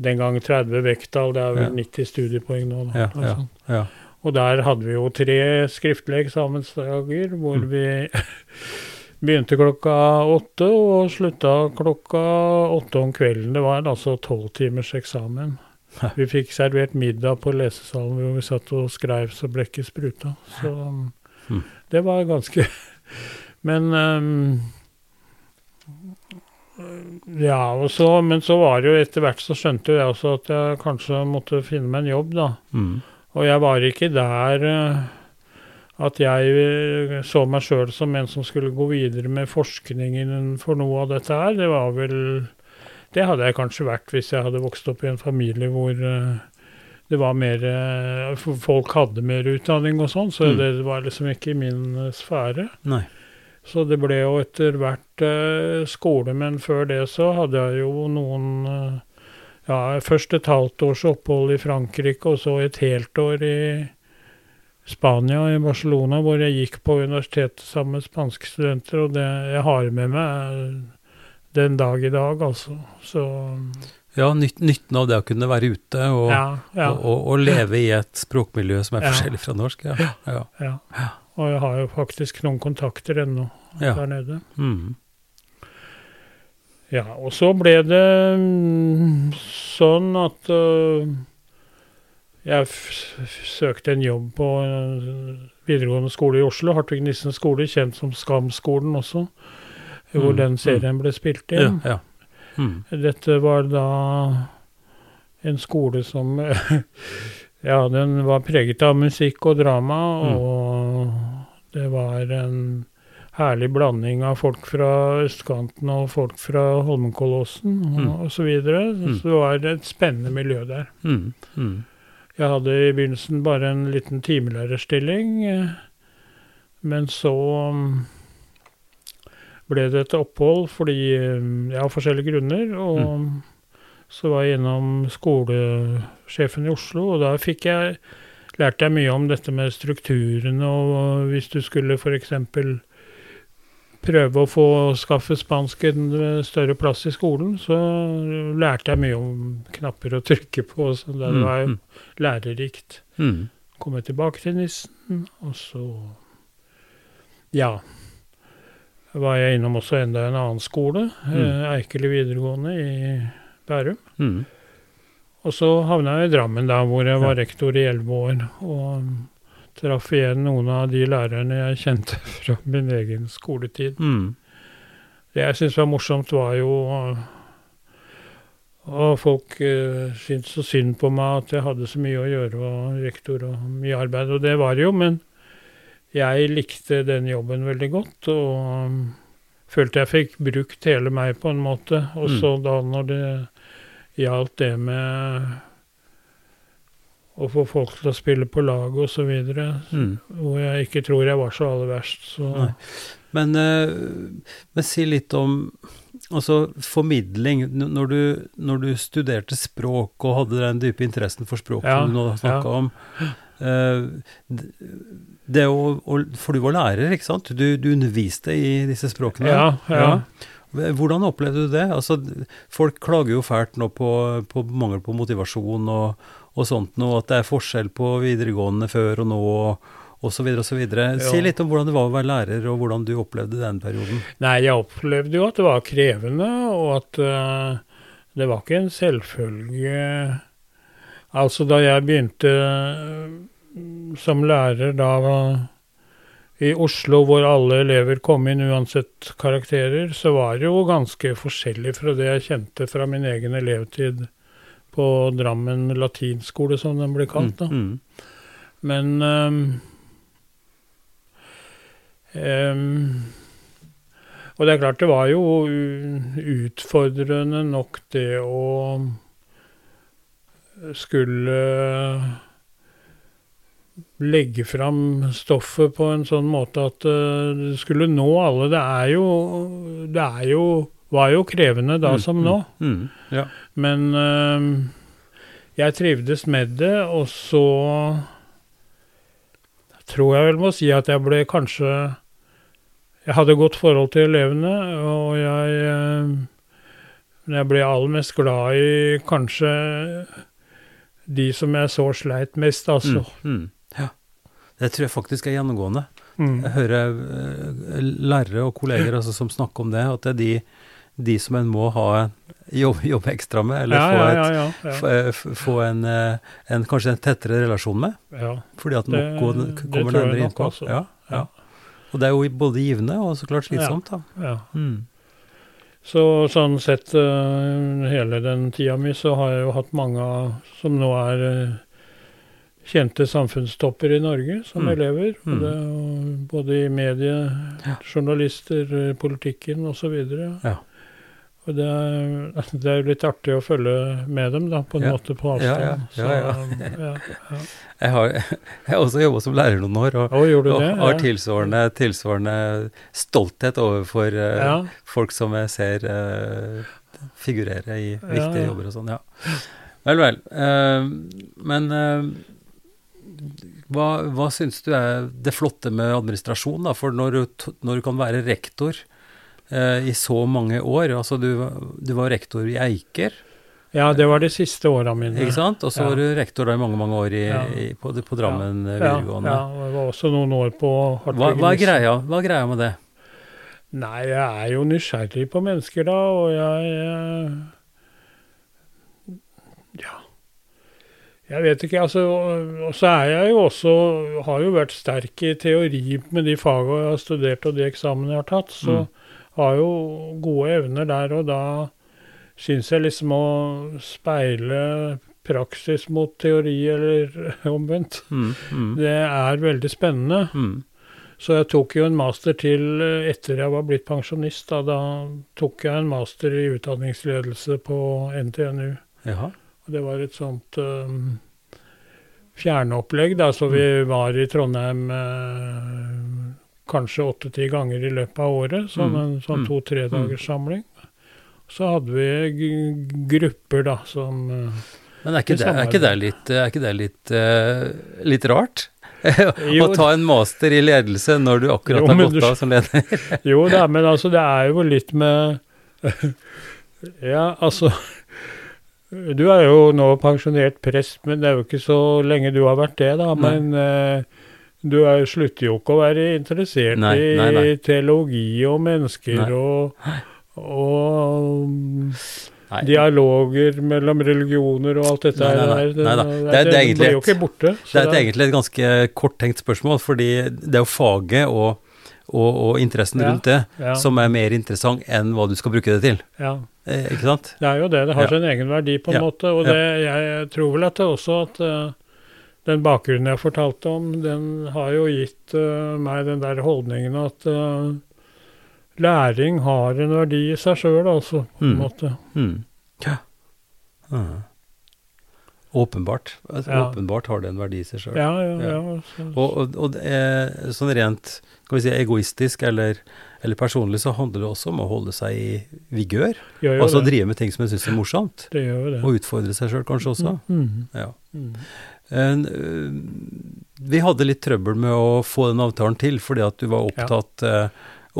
[SPEAKER 2] den gang 30 vekttall. Det er vel
[SPEAKER 1] Ja.
[SPEAKER 2] 90 studiepoeng nå. Da,
[SPEAKER 1] Ja,
[SPEAKER 2] noe
[SPEAKER 1] ja, ja.
[SPEAKER 2] Og der hadde vi jo tre skriftlige eksamensdager, hvor
[SPEAKER 1] Mm.
[SPEAKER 2] vi begynte klokka åtte og slutta klokka åtte om kvelden. Det var altså tolv timers eksamen. Vi fikk servert middag på lesesalen hvor vi satt og skrev så blekket spruta. Så
[SPEAKER 1] Mm.
[SPEAKER 2] det var ganske Men um, Ja, så, men så var det jo etter hvert så skjønte jeg også at jeg kanskje måtte finne meg en jobb, da.
[SPEAKER 1] Mm.
[SPEAKER 2] Og jeg var ikke der eh, at jeg eh, så meg sjøl som en som skulle gå videre med forskningen for noe av dette her. Det var vel Det hadde jeg kanskje vært hvis jeg hadde vokst opp i en familie hvor eh, det var mer eh, Folk hadde mer utdanning og sånn, så
[SPEAKER 1] Mm.
[SPEAKER 2] det var liksom ikke i min sfære.
[SPEAKER 1] Nei.
[SPEAKER 2] Så det ble jo etter hvert skole, men før det så hadde jeg jo noen Ja, først et halvt års opphold i Frankrike, og så et helt år i Spania, i Barcelona, hvor jeg gikk på universitetet sammen med spanske studenter, og det jeg har med meg er den dag i dag, altså. Så
[SPEAKER 1] Ja, nyt, nytten av det å kunne være ute og,
[SPEAKER 2] ja, ja,
[SPEAKER 1] og, og, og leve i et språkmiljø som er
[SPEAKER 2] Ja.
[SPEAKER 1] forskjellig fra norsk. Ja. ja.
[SPEAKER 2] Og jeg har jo faktisk noen kontakter ennå der nede.
[SPEAKER 1] Mm.
[SPEAKER 2] Ja, og så ble det mm, sånn at øh, jeg søkte en jobb på øh, videregående skole i Oslo, Hartvig Nissen skole, kjent som Skam-skolen også, hvor
[SPEAKER 1] Mm,
[SPEAKER 2] den serien ble spilt
[SPEAKER 1] ja,
[SPEAKER 2] inn.
[SPEAKER 1] ja. Mm.
[SPEAKER 2] Dette var da en skole som Ja, den var preget av musikk og drama,
[SPEAKER 1] Mm.
[SPEAKER 2] og det var en herlig blanding av folk fra østkanten og folk fra Holmenkollåsen og,
[SPEAKER 1] Mm.
[SPEAKER 2] osv. så videre.
[SPEAKER 1] Mm.
[SPEAKER 2] Så det var et spennende miljø der.
[SPEAKER 1] Mm. Mm.
[SPEAKER 2] Jeg hadde i begynnelsen bare en liten timelærerstilling, eh, men så mm, ble det et opphold fordi mm, Ja, av forskjellige grunner. Og så var jeg innom skolesjefen i Oslo, og da fikk jeg lærte jeg mye om dette med strukturene, og hvis du skulle f.eks. prøve å få skaffe spansk en eh, større plass i skolen, så lærte jeg mye om knapper å trykke på, så det
[SPEAKER 1] Mm,
[SPEAKER 2] var jo
[SPEAKER 1] mm.
[SPEAKER 2] lærerikt.
[SPEAKER 1] Mm.
[SPEAKER 2] Kom jeg tilbake til nissen, og så Ja. Var jeg innom også enda en annen skole, mm. Eikeli videregående i Bærum.
[SPEAKER 1] Mm.
[SPEAKER 2] Og så havna jeg i Drammen, da, hvor jeg var rektor i elleve år. Og traff igjen noen av de lærerne jeg kjente fra min egen skoletid.
[SPEAKER 1] Mm.
[SPEAKER 2] Det jeg syntes var morsomt, var jo Og folk uh, syntes så synd på meg at jeg hadde så mye å gjøre, og rektor og mye arbeid. Og det var det jo, men jeg likte den jobben veldig godt. Og um, følte jeg fikk brukt hele meg på en måte. Og
[SPEAKER 1] Mm.
[SPEAKER 2] så da når det gjaldt det med å få folk til å spille på lag videre,
[SPEAKER 1] Mm.
[SPEAKER 2] hvor jeg ikke tror jeg var så aller verst, så
[SPEAKER 1] Men, eh, men si litt om altså formidling. Når du, når du studerte språk og hadde den dype interessen for språk
[SPEAKER 2] Ja,
[SPEAKER 1] som du nå snakka
[SPEAKER 2] ja.
[SPEAKER 1] om eh, det å, For du var lærer, ikke sant? Du, du underviste i disse språkene.
[SPEAKER 2] Ja, ja.
[SPEAKER 1] Hvordan opplevde du det? Altså, folk klager jo fælt nå på, på mangel på motivasjon og, og sånt noe, at det er forskjell på videregående før og nå, og, osv. videre. Si litt om hvordan det var å være lærer, og hvordan du opplevde den perioden.
[SPEAKER 2] Nei, jeg opplevde jo at det var krevende, og at uh, det var ikke en selvfølge Altså, da jeg begynte eh, som lærer da i Oslo, hvor alle elever kom inn uansett karakterer, så var det jo ganske forskjellig fra det jeg kjente fra min egen elevtid på Drammen latinskole, som den ble kalt. da.
[SPEAKER 1] Mm,
[SPEAKER 2] Men um, um, Og det er klart, det var jo utfordrende nok det å skulle legge fram stoffet på en sånn måte at eh, det skulle nå alle. Det er jo, det er jo var jo krevende da
[SPEAKER 1] Mm,
[SPEAKER 2] som
[SPEAKER 1] mm,
[SPEAKER 2] nå.
[SPEAKER 1] Mm, ja.
[SPEAKER 2] Men øh, jeg trivdes med det, og så tror jeg vel må si at jeg ble kanskje Jeg hadde godt forhold til elevene, og jeg øh, Men jeg ble aller mest glad i kanskje de som jeg så sleit mest, altså.
[SPEAKER 1] Mm, mm, ja. Det tror jeg faktisk er gjennomgående.
[SPEAKER 2] Mm.
[SPEAKER 1] Jeg hører eh, lærere og kolleger altså, som snakker om det, at det er de, de som en må ha jobbe, jobbe ekstra med, eller
[SPEAKER 2] Ja,
[SPEAKER 1] få, et,
[SPEAKER 2] ja, ja,
[SPEAKER 1] få, eh, få en, eh, en kanskje en tettere relasjon med,
[SPEAKER 2] ja.
[SPEAKER 1] fordi at
[SPEAKER 2] Det- det
[SPEAKER 1] kommer nærmere innpå. Ja. Og det er jo både givende og så klart slitsomt, da.
[SPEAKER 2] ja.
[SPEAKER 1] Mm.
[SPEAKER 2] Så sånn sett eh, hele den tida mi, så har jeg jo hatt mange som nå er kjente samfunnstopper i Norge som
[SPEAKER 1] Mm.
[SPEAKER 2] elever.
[SPEAKER 1] Mm.
[SPEAKER 2] Det, både i medie,
[SPEAKER 1] Ja.
[SPEAKER 2] journalister, politikken osv.
[SPEAKER 1] Ja.
[SPEAKER 2] Og det er, det er jo litt artig å følge med dem, da, på en
[SPEAKER 1] Ja.
[SPEAKER 2] måte på avstand.
[SPEAKER 1] ja, ja, ja.
[SPEAKER 2] Så, ja, ja.
[SPEAKER 1] Jeg, har, jeg har også jobba som lærer noen år, og,
[SPEAKER 2] Å,
[SPEAKER 1] og har tilsvarende, tilsvarende stolthet overfor
[SPEAKER 2] uh,
[SPEAKER 1] folk som jeg ser uh, figurere i viktige jobber og sånn. Ja. Vel, vel. Uh, men hva, hva syns du er det flotte med administrasjon, da? For når du, når du kan være rektor i så mange år Altså, du, du var rektor i Eiker,
[SPEAKER 2] ja, det var de siste åra mine.
[SPEAKER 1] ikke sant? Og så
[SPEAKER 2] Ja.
[SPEAKER 1] var du rektor da i mange, mange år i,
[SPEAKER 2] Ja.
[SPEAKER 1] i, på, på Drammen eh,
[SPEAKER 2] Ja,
[SPEAKER 1] videregående.
[SPEAKER 2] ja, og jeg var også noen år på
[SPEAKER 1] Hva, hva, er greia, hva er greia med det?
[SPEAKER 2] Nei, jeg er jo nysgjerrig på mennesker, da, og jeg jeg Ja. Jeg vet ikke, altså. Og så er jeg jo også Har jo vært sterk i teori med de fagene jeg har studert og de eksamene jeg har tatt, så
[SPEAKER 1] Mm.
[SPEAKER 2] Har jo gode evner der, og da syns jeg liksom å speile praksis mot teori, eller omvendt,
[SPEAKER 1] Mm, mm,
[SPEAKER 2] det er veldig spennende.
[SPEAKER 1] mm.
[SPEAKER 2] Så jeg tok jo en master til eh, etter jeg var blitt pensjonist. Da, da tok jeg en master i utdanningsledelse på NTNU.
[SPEAKER 1] Jaha.
[SPEAKER 2] Og det var et sånt um, fjernopplegg, da, så vi var i Trondheim eh, kanskje åtte-ti ganger i løpet av året. Sånn
[SPEAKER 1] Mm,
[SPEAKER 2] en sånn
[SPEAKER 1] mm,
[SPEAKER 2] to-tre dagers samling. Så hadde vi grupper, da, som eh,
[SPEAKER 1] Men er ikke,
[SPEAKER 2] Det
[SPEAKER 1] er ikke det litt, er ikke det litt, uh, litt rart? Å ta en master i ledelse når du akkurat
[SPEAKER 2] Jo,
[SPEAKER 1] har gått
[SPEAKER 2] du-
[SPEAKER 1] av som leder?
[SPEAKER 2] Jo da, men altså det er jo litt med Ja, altså Du er jo nå pensjonert prest, men det er jo ikke så lenge du har vært det, da. Men eh, du er, slutter jo ikke å være interessert
[SPEAKER 1] Nei, nei, nei.
[SPEAKER 2] i teologi og mennesker og, og dialoger mellom religioner og alt dette
[SPEAKER 1] Nei, nei, nei.
[SPEAKER 2] her. Det,
[SPEAKER 1] Det det egentlig
[SPEAKER 2] blir jo ikke borte.
[SPEAKER 1] Det er egentlig et ganske korttenkt spørsmål, fordi det er jo faget og, og, og interessen rundt det
[SPEAKER 2] ja,
[SPEAKER 1] som er mer interessant enn hva du skal bruke det til.
[SPEAKER 2] ja.
[SPEAKER 1] Eh, ikke sant?
[SPEAKER 2] Det er jo det. Det har sin egen verdi på en måte. Og det, jeg tror vel at det også at eh, den bakgrunnen jeg fortalte om, den har jo gitt uh, meg den der holdningen at uh, læring har en verdi i seg sjøl, altså, på en
[SPEAKER 1] Mm.
[SPEAKER 2] måte.
[SPEAKER 1] Mm. Ja. Ah. Åpenbart. Altså,
[SPEAKER 2] Ja.
[SPEAKER 1] Åpenbart har det en verdi i seg sjøl.
[SPEAKER 2] Ja, ja,
[SPEAKER 1] Ja.
[SPEAKER 2] ja.
[SPEAKER 1] Og, og, og det er sånn rent skal vi si, egoistisk eller, eller personlig så handler det også om å holde seg i vigør. Altså drive med ting som en syns er morsomt.
[SPEAKER 2] Det gjør det.
[SPEAKER 1] Og utfordre seg sjøl kanskje også.
[SPEAKER 2] Mm.
[SPEAKER 1] Ja. Øh, vi hadde litt trøbbel med å få den avtalen til, fordi at du var
[SPEAKER 2] Ja.
[SPEAKER 1] opptatt, eh,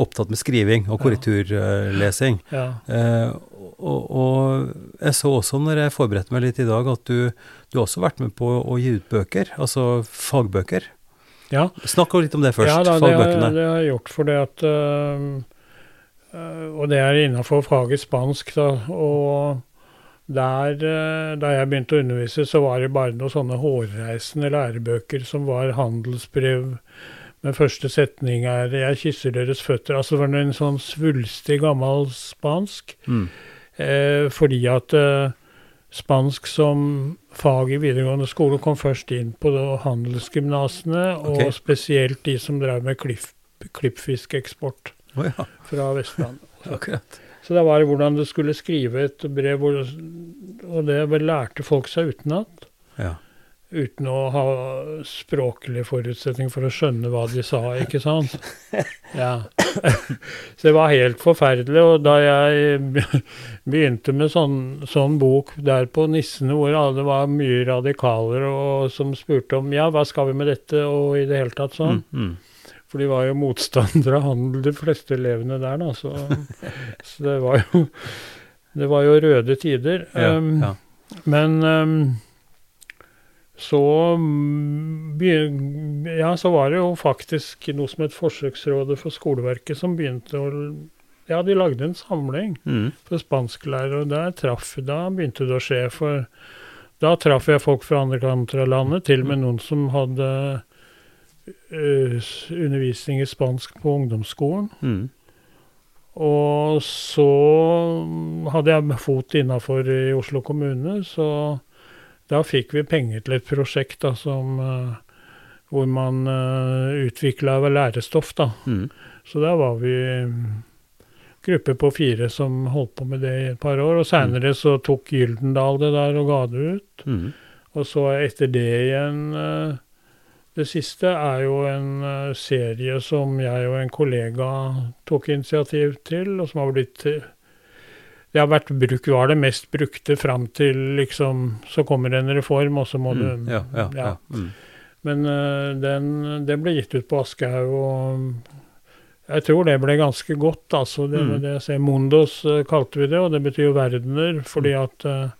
[SPEAKER 1] opptatt med skriving og korrekturlesing.
[SPEAKER 2] Ja.
[SPEAKER 1] Uh, og, og jeg så også når jeg forberedte meg litt i dag, at du, du har også vært med på å gi ut bøker, altså fagbøker.
[SPEAKER 2] ja.
[SPEAKER 1] Snakk litt om det først,
[SPEAKER 2] ja da, det
[SPEAKER 1] fagbøkene.
[SPEAKER 2] det har jeg gjort fordi at uh, Og det er innafor faget spansk, da. Og der, øh, da jeg begynte å undervise, så var det bare noen sånne hårreisende lærebøker som var handelsbrev med første setning er 'Jeg kysser deres føtter'. Altså det var en sånn svulstig, gammel spansk.
[SPEAKER 1] Mm.
[SPEAKER 2] Eh, fordi at eh, spansk som fag i videregående skole kom først inn på handelsgymnasene, okay.
[SPEAKER 1] og
[SPEAKER 2] spesielt de som drev med klipp, klippfiskeksport
[SPEAKER 1] oh, ja,
[SPEAKER 2] fra Vestlandet.
[SPEAKER 1] akkurat.
[SPEAKER 2] Så det var hvordan du skulle skrive et brev, og det lærte folk seg utenat.
[SPEAKER 1] Ja.
[SPEAKER 2] uten å ha språklig forutsetning for å skjønne hva de sa, ikke sant? Ja. Så det var helt forferdelig. Og da jeg begynte med sånn, sånn bok der på Nissene, hvor alle var mye radikaler og som spurte om ja, hva skal vi med dette, og i det hele tatt sånn.
[SPEAKER 1] Mm, mm.
[SPEAKER 2] For de var jo motstandere av handel, de fleste elevene der, da. Så, så det var jo Det var jo røde tider.
[SPEAKER 1] Ja,
[SPEAKER 2] Um,
[SPEAKER 1] ja.
[SPEAKER 2] men um, så mm, Ja, så var det jo faktisk noe som het Forsøksrådet for skoleverket som begynte å Ja, de lagde en samling
[SPEAKER 1] Mm.
[SPEAKER 2] for spansklærere, og der traff Da begynte det å skje, for da traff jeg folk fra andre kanter av landet, til og med noen som hadde undervisning i spansk på ungdomsskolen.
[SPEAKER 1] Mm.
[SPEAKER 2] Og så hadde jeg fot innafor i Oslo kommune, så da fikk vi penger til et prosjekt da, som, eh, hvor man uh, utvikla lærestoff. da.
[SPEAKER 1] Mm.
[SPEAKER 2] Så da var vi mm, gruppe på fire som holdt på med det i et par år. Og seinere så tok Gyldendal det der og ga det ut.
[SPEAKER 1] Mm.
[SPEAKER 2] Og så etter det igjen eh, Det siste er jo en eh, serie som jeg og en kollega tok initiativ til, og som har blitt eh, Det har vært bruk, var det mest brukte fram til liksom Så kommer en reform, og så må du
[SPEAKER 1] Mm. Ja, ja, ja.
[SPEAKER 2] ja.
[SPEAKER 1] Mm.
[SPEAKER 2] Men eh, den, den ble gitt ut på Aschehoug, og jeg tror det ble ganske godt. altså det,
[SPEAKER 1] Mm.
[SPEAKER 2] det jeg ser, Mondos kalte vi det, og det betyr jo verdener, fordi
[SPEAKER 1] Mm.
[SPEAKER 2] at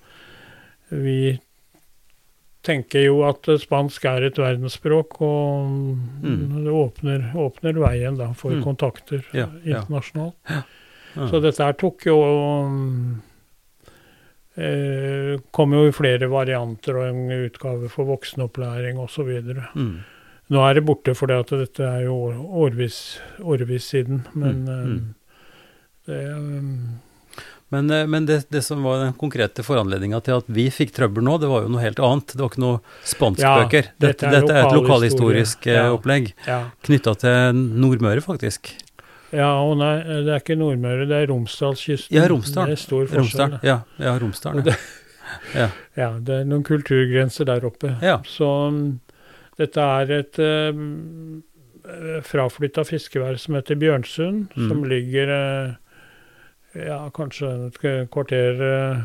[SPEAKER 2] vi tenker jo at eh, spansk er et verdensspråk, og
[SPEAKER 1] Mm.
[SPEAKER 2] det åpner, åpner veien da for
[SPEAKER 1] Mm.
[SPEAKER 2] kontakter
[SPEAKER 1] Ja, ja.
[SPEAKER 2] internasjonalt.
[SPEAKER 1] Ja.
[SPEAKER 2] Så dette her tok jo eh, Kom jo i flere varianter og en utgave for voksenopplæring osv.
[SPEAKER 1] Mm.
[SPEAKER 2] Nå er det borte at dette er jo år- årvis, årvis siden, men
[SPEAKER 1] Mm, mm.
[SPEAKER 2] eh, det um,
[SPEAKER 1] Men, eh, men det, det som var den konkrete foranledninga til at vi fikk trøbbel nå, det var jo noe helt annet. Det var ikke noe spanskbøker.
[SPEAKER 2] Ja,
[SPEAKER 1] dette,
[SPEAKER 2] dette er
[SPEAKER 1] dette er et lokalhistorisk eh,
[SPEAKER 2] Ja.
[SPEAKER 1] opplegg
[SPEAKER 2] Ja.
[SPEAKER 1] knytta til Nordmøre, faktisk.
[SPEAKER 2] ja, og nei, det er ikke Nordmøre, det er Romsdalskysten.
[SPEAKER 1] Ja, Romsdal.
[SPEAKER 2] Det er stor forskjell.
[SPEAKER 1] Romsdal. Ja, ja Romsdal.
[SPEAKER 2] Ja.
[SPEAKER 1] Ja.
[SPEAKER 2] Ja, det er noen kulturgrenser der oppe.
[SPEAKER 1] Ja.
[SPEAKER 2] Så um, dette er et uh, fraflytta fiskevær som heter Bjørnsund,
[SPEAKER 1] Mm.
[SPEAKER 2] som ligger eh, ja, kanskje et kvarter eh,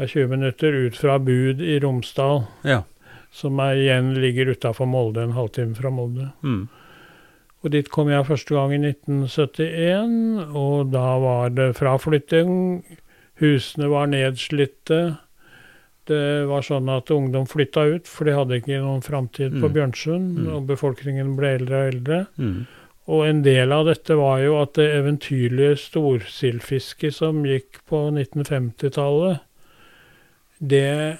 [SPEAKER 2] av 20 minutter ut fra Bud i Romsdal,
[SPEAKER 1] ja.
[SPEAKER 2] som er, igjen ligger utafor Molde, en halvtime fra Molde.
[SPEAKER 1] Mm.
[SPEAKER 2] Og dit kom jeg første gang i 1971, og da var det fraflytting. Husene var nedslitte. Det var sånn at ungdom flytta ut, for de hadde ikke noen framtid på
[SPEAKER 1] Mm.
[SPEAKER 2] Bjørnsund,
[SPEAKER 1] Mm.
[SPEAKER 2] og befolkningen ble eldre og eldre.
[SPEAKER 1] Mm.
[SPEAKER 2] Og en del av dette var jo at det eventyrlige storsildfisket som gikk på 1950-tallet, det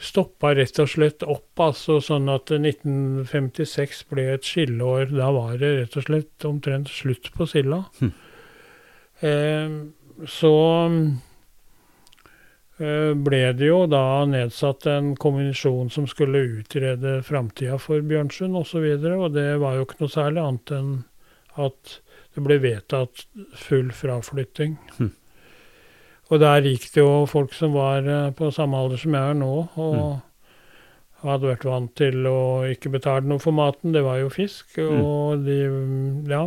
[SPEAKER 2] stoppa rett og slett opp, altså sånn at 1956 ble et skilleår. Da var det rett og slett omtrent slutt på silda.
[SPEAKER 1] Hm.
[SPEAKER 2] Eh, så ble det jo da nedsatt en kommisjon som skulle utrede framtida for Bjørnsund osv., og, så og det var jo ikke noe særlig annet enn at det ble vedtatt full fraflytting.
[SPEAKER 1] Mm.
[SPEAKER 2] Og der gikk det jo folk som var eh, på samme alder som jeg er nå, og
[SPEAKER 1] Mm.
[SPEAKER 2] hadde vært vant til å ikke betale noe for maten. Det var jo fisk,
[SPEAKER 1] Mm.
[SPEAKER 2] og de Ja.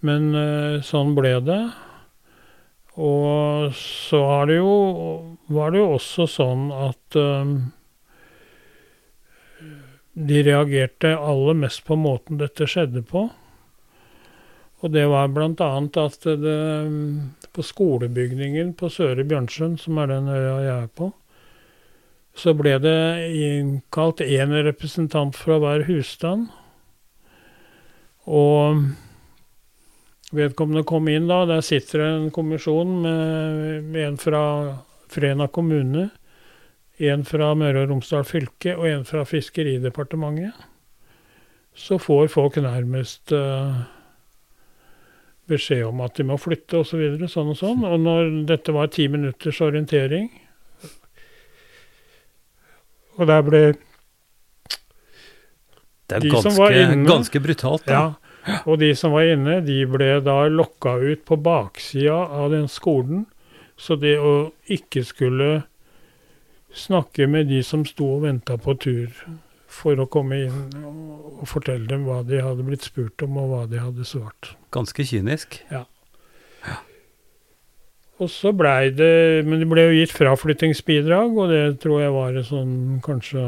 [SPEAKER 2] Men eh, sånn ble det. Og så har det jo, var det jo også sånn at um, de reagerte aller mest på måten dette skjedde på. Og det var annet at det, um, på skolebygningen på Søre Bjørnsund, som er den øya jeg er på, så ble det innkalt én representant fra hver husstand. Og vedkommende kom inn da, der sitter en kommisjon med, med en fra Frena kommune, en fra Møre og Romsdal fylke og en fra Fiskeridepartementet. Så får folk nærmest uh, beskjed om at de må flytte osv. Så videre, sånn og sånn. Og når dette var ti minutters orientering, og der ble
[SPEAKER 1] Det er
[SPEAKER 2] De som
[SPEAKER 1] ganske,
[SPEAKER 2] var inne-
[SPEAKER 1] ganske brutalt. Da.
[SPEAKER 2] Ja, og de som var inne, de ble da lokka ut på baksida av den skolen, så det å ikke skulle snakke med de som sto og venta på tur, for å komme inn og, fortelle dem hva de hadde blitt spurt om, og hva de hadde svart.
[SPEAKER 1] Ganske kynisk. Ja.
[SPEAKER 2] Og så blei det Men det ble jo gitt fraflyttingsbidrag, og det tror jeg var en sånn kanskje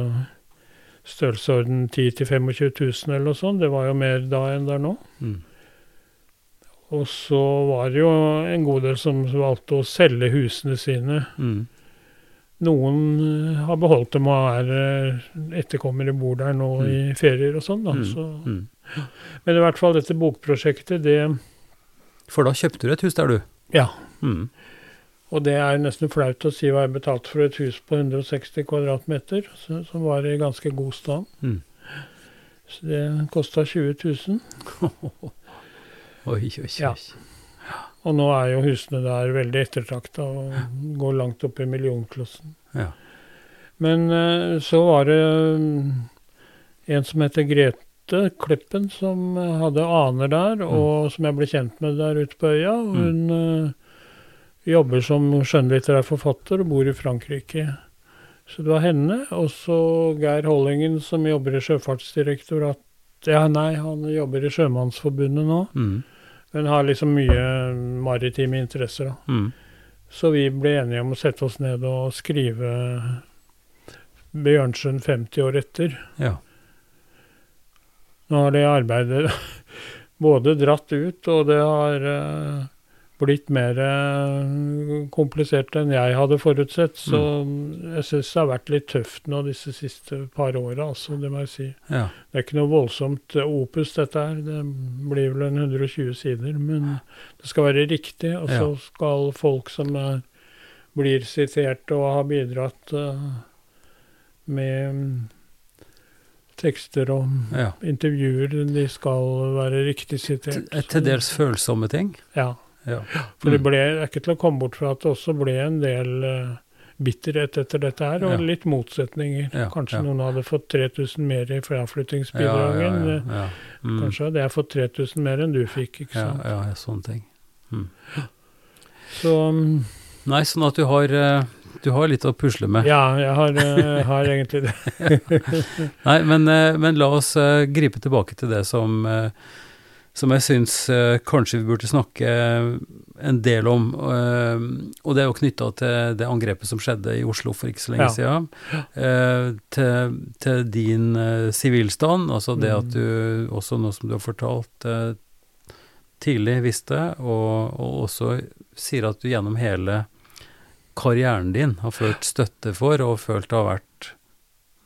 [SPEAKER 2] størrelsesorden 10 000-25 000 eller noe sånt. Det var jo mer da enn det er nå.
[SPEAKER 1] Mm.
[SPEAKER 2] Og så var det jo en god del som valgte å selge husene sine.
[SPEAKER 1] Mm.
[SPEAKER 2] Noen eh, har beholdt dem og er eh, etterkommere bor der nå
[SPEAKER 1] Mm.
[SPEAKER 2] i ferier og sånn, da.
[SPEAKER 1] Mm.
[SPEAKER 2] Så,
[SPEAKER 1] Mm.
[SPEAKER 2] men i hvert fall dette bokprosjektet, det
[SPEAKER 1] For da kjøpte du et hus der, du?
[SPEAKER 2] Ja.
[SPEAKER 1] Mm.
[SPEAKER 2] Og det er nesten flaut å si hva jeg betalte for et hus på 160 kvadratmeter, som var i ganske god stand.
[SPEAKER 1] Mm.
[SPEAKER 2] Så det kosta 20 000.
[SPEAKER 1] Oi, oi, oi.
[SPEAKER 2] Ja. Og nå er jo husene der veldig ettertrakta og går langt opp i millionklassen.
[SPEAKER 1] Ja.
[SPEAKER 2] Men eh, så var det mm, en som heter Grete Kleppen, som eh, hadde aner der, og som jeg ble kjent med der ute på øya.
[SPEAKER 1] Mm.
[SPEAKER 2] Hun eh, jobber som skjønnlitterær forfatter og bor i Frankrike. Så det var henne. Og så Geir Hollingen, som jobber i Sjøfartsdirektorat. Ja, nei, han jobber i Sjømannsforbundet nå.
[SPEAKER 1] Mm.
[SPEAKER 2] Men har liksom mye maritime interesser, da.
[SPEAKER 1] Mm.
[SPEAKER 2] Så vi ble enige om å sette oss ned og skrive Bjørnsen 50 år etter.
[SPEAKER 1] Ja.
[SPEAKER 2] Nå har det arbeidet både dratt ut, og det har eh, blitt mer eh, komplisert enn jeg hadde forutsett. Så jeg syns det har vært litt tøft nå disse siste par åra, altså, det må jeg si.
[SPEAKER 1] ja.
[SPEAKER 2] Det er ikke noe voldsomt eh, opus, dette her. Det blir vel en 120 sider. Men det skal være riktig, og så
[SPEAKER 1] Ja.
[SPEAKER 2] skal folk som er, blir sitert og har bidratt eh, med mm, tekster og
[SPEAKER 1] ja.
[SPEAKER 2] intervjuer, de skal være riktig sitert.
[SPEAKER 1] Til dels følsomme ting.
[SPEAKER 2] Ja.
[SPEAKER 1] Ja.
[SPEAKER 2] For det
[SPEAKER 1] Mm.
[SPEAKER 2] ble ikke til å komme bort fra at det også ble en del eh, bitterhet etter dette her, og
[SPEAKER 1] Ja.
[SPEAKER 2] litt motsetninger.
[SPEAKER 1] Ja,
[SPEAKER 2] Kanskje
[SPEAKER 1] ja.
[SPEAKER 2] noen hadde fått 3000 mer i
[SPEAKER 1] ja,
[SPEAKER 2] eh.
[SPEAKER 1] Mm.
[SPEAKER 2] Kanskje hadde jeg fått 3000 mer enn du fikk, ikke sant.
[SPEAKER 1] ja, ja, sånne ting.
[SPEAKER 2] Så mm,
[SPEAKER 1] Nei, sånn at du har, eh, du har litt å pusle med.
[SPEAKER 2] ja, jeg har, har egentlig det.
[SPEAKER 1] Nei, men, men la oss gripe tilbake til det som, som jeg syns eh, kanskje vi burde snakke en del om. eh, og det er jo knytta til det angrepet som skjedde i Oslo for ikke så lenge
[SPEAKER 2] Ja.
[SPEAKER 1] siden. eh, til, til din eh, sivilstand, altså det at
[SPEAKER 2] Mm.
[SPEAKER 1] du også nå som du har fortalt eh, tidlig visste, og, og også sier at du gjennom hele karrieren din har følt støtte for og følt det har vært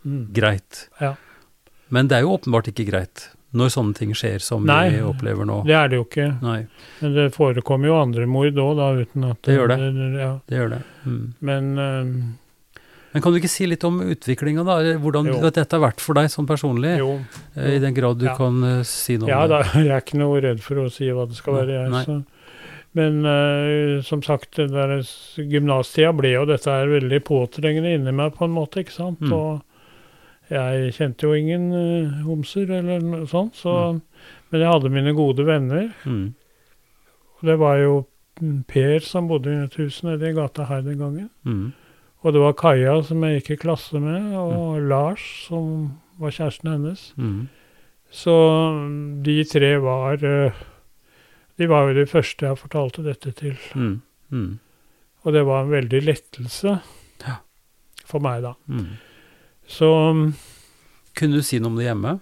[SPEAKER 2] Mm.
[SPEAKER 1] greit.
[SPEAKER 2] Ja.
[SPEAKER 1] Men det er jo åpenbart ikke greit når sånne ting skjer som
[SPEAKER 2] Nei,
[SPEAKER 1] vi opplever nå.
[SPEAKER 2] Det er det jo ikke.
[SPEAKER 1] Nei,
[SPEAKER 2] Men det forekommer jo andre mord òg, da, uten at
[SPEAKER 1] Det gjør det.
[SPEAKER 2] Ja.
[SPEAKER 1] det gjør det. Mm.
[SPEAKER 2] Men eh,
[SPEAKER 1] Men kan du ikke si litt om utviklinga, da? Hvordan
[SPEAKER 2] Jo.
[SPEAKER 1] dette har vært for deg sånn personlig?
[SPEAKER 2] jo.
[SPEAKER 1] jo. I den grad du
[SPEAKER 2] Ja.
[SPEAKER 1] kan uh, si noe
[SPEAKER 2] Ja
[SPEAKER 1] om
[SPEAKER 2] det.
[SPEAKER 1] det.
[SPEAKER 2] jeg er ikke noe redd for å si hva det skal være, jeg. Så. Men uh, som sagt, gymnastida ble jo dette her veldig påtrengende inni meg på en måte, ikke sant.
[SPEAKER 1] Mm.
[SPEAKER 2] Og jeg kjente jo ingen uh, homser eller noe sånt, så Men jeg hadde mine gode venner.
[SPEAKER 1] Mm.
[SPEAKER 2] Og det var jo mm, Per som bodde i et hus nede i gata her den gangen.
[SPEAKER 1] Mm.
[SPEAKER 2] Og det var Kaja som jeg gikk i klasse med, og Lars som var kjæresten hennes.
[SPEAKER 1] Mm.
[SPEAKER 2] Så mm, de tre var eh, De var jo de første jeg fortalte dette til.
[SPEAKER 1] Mm. Mm.
[SPEAKER 2] Og det var en veldig lettelse
[SPEAKER 1] Ja.
[SPEAKER 2] for meg, da. Så mm,
[SPEAKER 1] Kunne du si noe om det hjemme?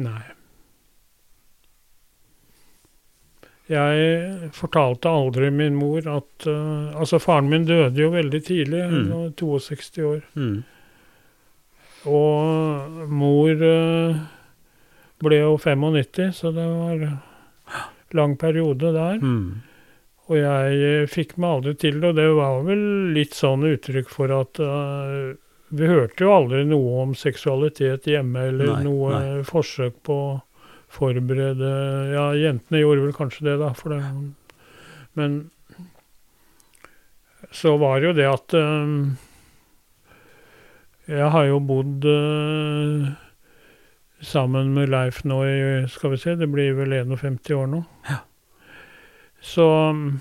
[SPEAKER 2] nei. Jeg fortalte aldri min mor at uh, Altså, faren min døde jo veldig tidlig,
[SPEAKER 1] Mm.
[SPEAKER 2] var 62 år.
[SPEAKER 1] Mm.
[SPEAKER 2] Og mor uh, ble jo 95, så det var lang periode der.
[SPEAKER 1] Mm.
[SPEAKER 2] Og jeg fikk meg aldri til det, og det var vel litt sånn uttrykk for at eh, vi hørte jo aldri noe om seksualitet hjemme, eller
[SPEAKER 1] Nei,
[SPEAKER 2] noe
[SPEAKER 1] nei.
[SPEAKER 2] forsøk på å forberede Ja, jentene gjorde vel kanskje det, da, for det Men så var det jo det at um, Jeg har jo bodd uh, sammen med Leif nå i Skal vi se, det blir vel 51 år nå.
[SPEAKER 1] Ja.
[SPEAKER 2] Så um,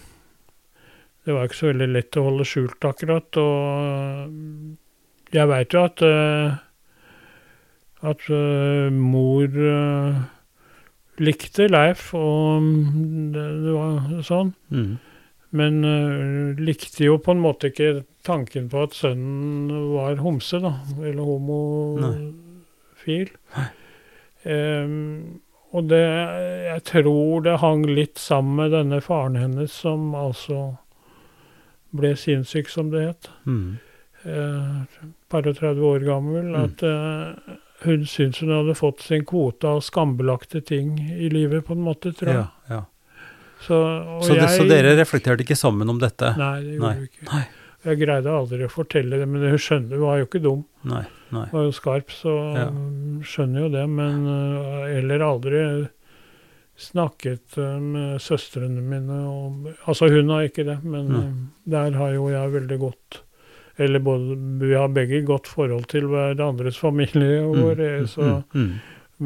[SPEAKER 2] det var ikke så veldig lett å holde skjult, akkurat. Og jeg veit jo at uh, at uh, mor uh, likte Leif, og det, det var sånn.
[SPEAKER 1] Mm.
[SPEAKER 2] Men likte jo på en måte ikke tanken på at sønnen var homse, da. Eller homofil. Um, og det Jeg tror det hang litt sammen med denne faren hennes, som altså ble sinnssyk, som det het.
[SPEAKER 1] Mm.
[SPEAKER 2] Eh, par og 30 år gammel.
[SPEAKER 1] Mm.
[SPEAKER 2] At eh, hun syntes hun hadde fått sin kvote av skambelagte ting i livet, på en måte, tror jeg.
[SPEAKER 1] Ja, ja.
[SPEAKER 2] Så,
[SPEAKER 1] Så, det,
[SPEAKER 2] jeg,
[SPEAKER 1] så dere reflekterte ikke sammen om dette?
[SPEAKER 2] Nei, det gjorde
[SPEAKER 1] Nei.
[SPEAKER 2] vi ikke.
[SPEAKER 1] Nei.
[SPEAKER 2] Jeg greide aldri å fortelle det, men hun skjønner, hun var jo ikke dum.
[SPEAKER 1] Nei. nei.
[SPEAKER 2] Hun var jo skarp, så
[SPEAKER 1] Ja.
[SPEAKER 2] skjønner jo det. Men uh, aldri snakket med søstrene mine om Altså, hun har ikke det, men mm. der har jo jeg veldig godt Eller både, vi har begge godt forhold til hverandres familie, og vår,
[SPEAKER 1] Mm,
[SPEAKER 2] så
[SPEAKER 1] mm, mm.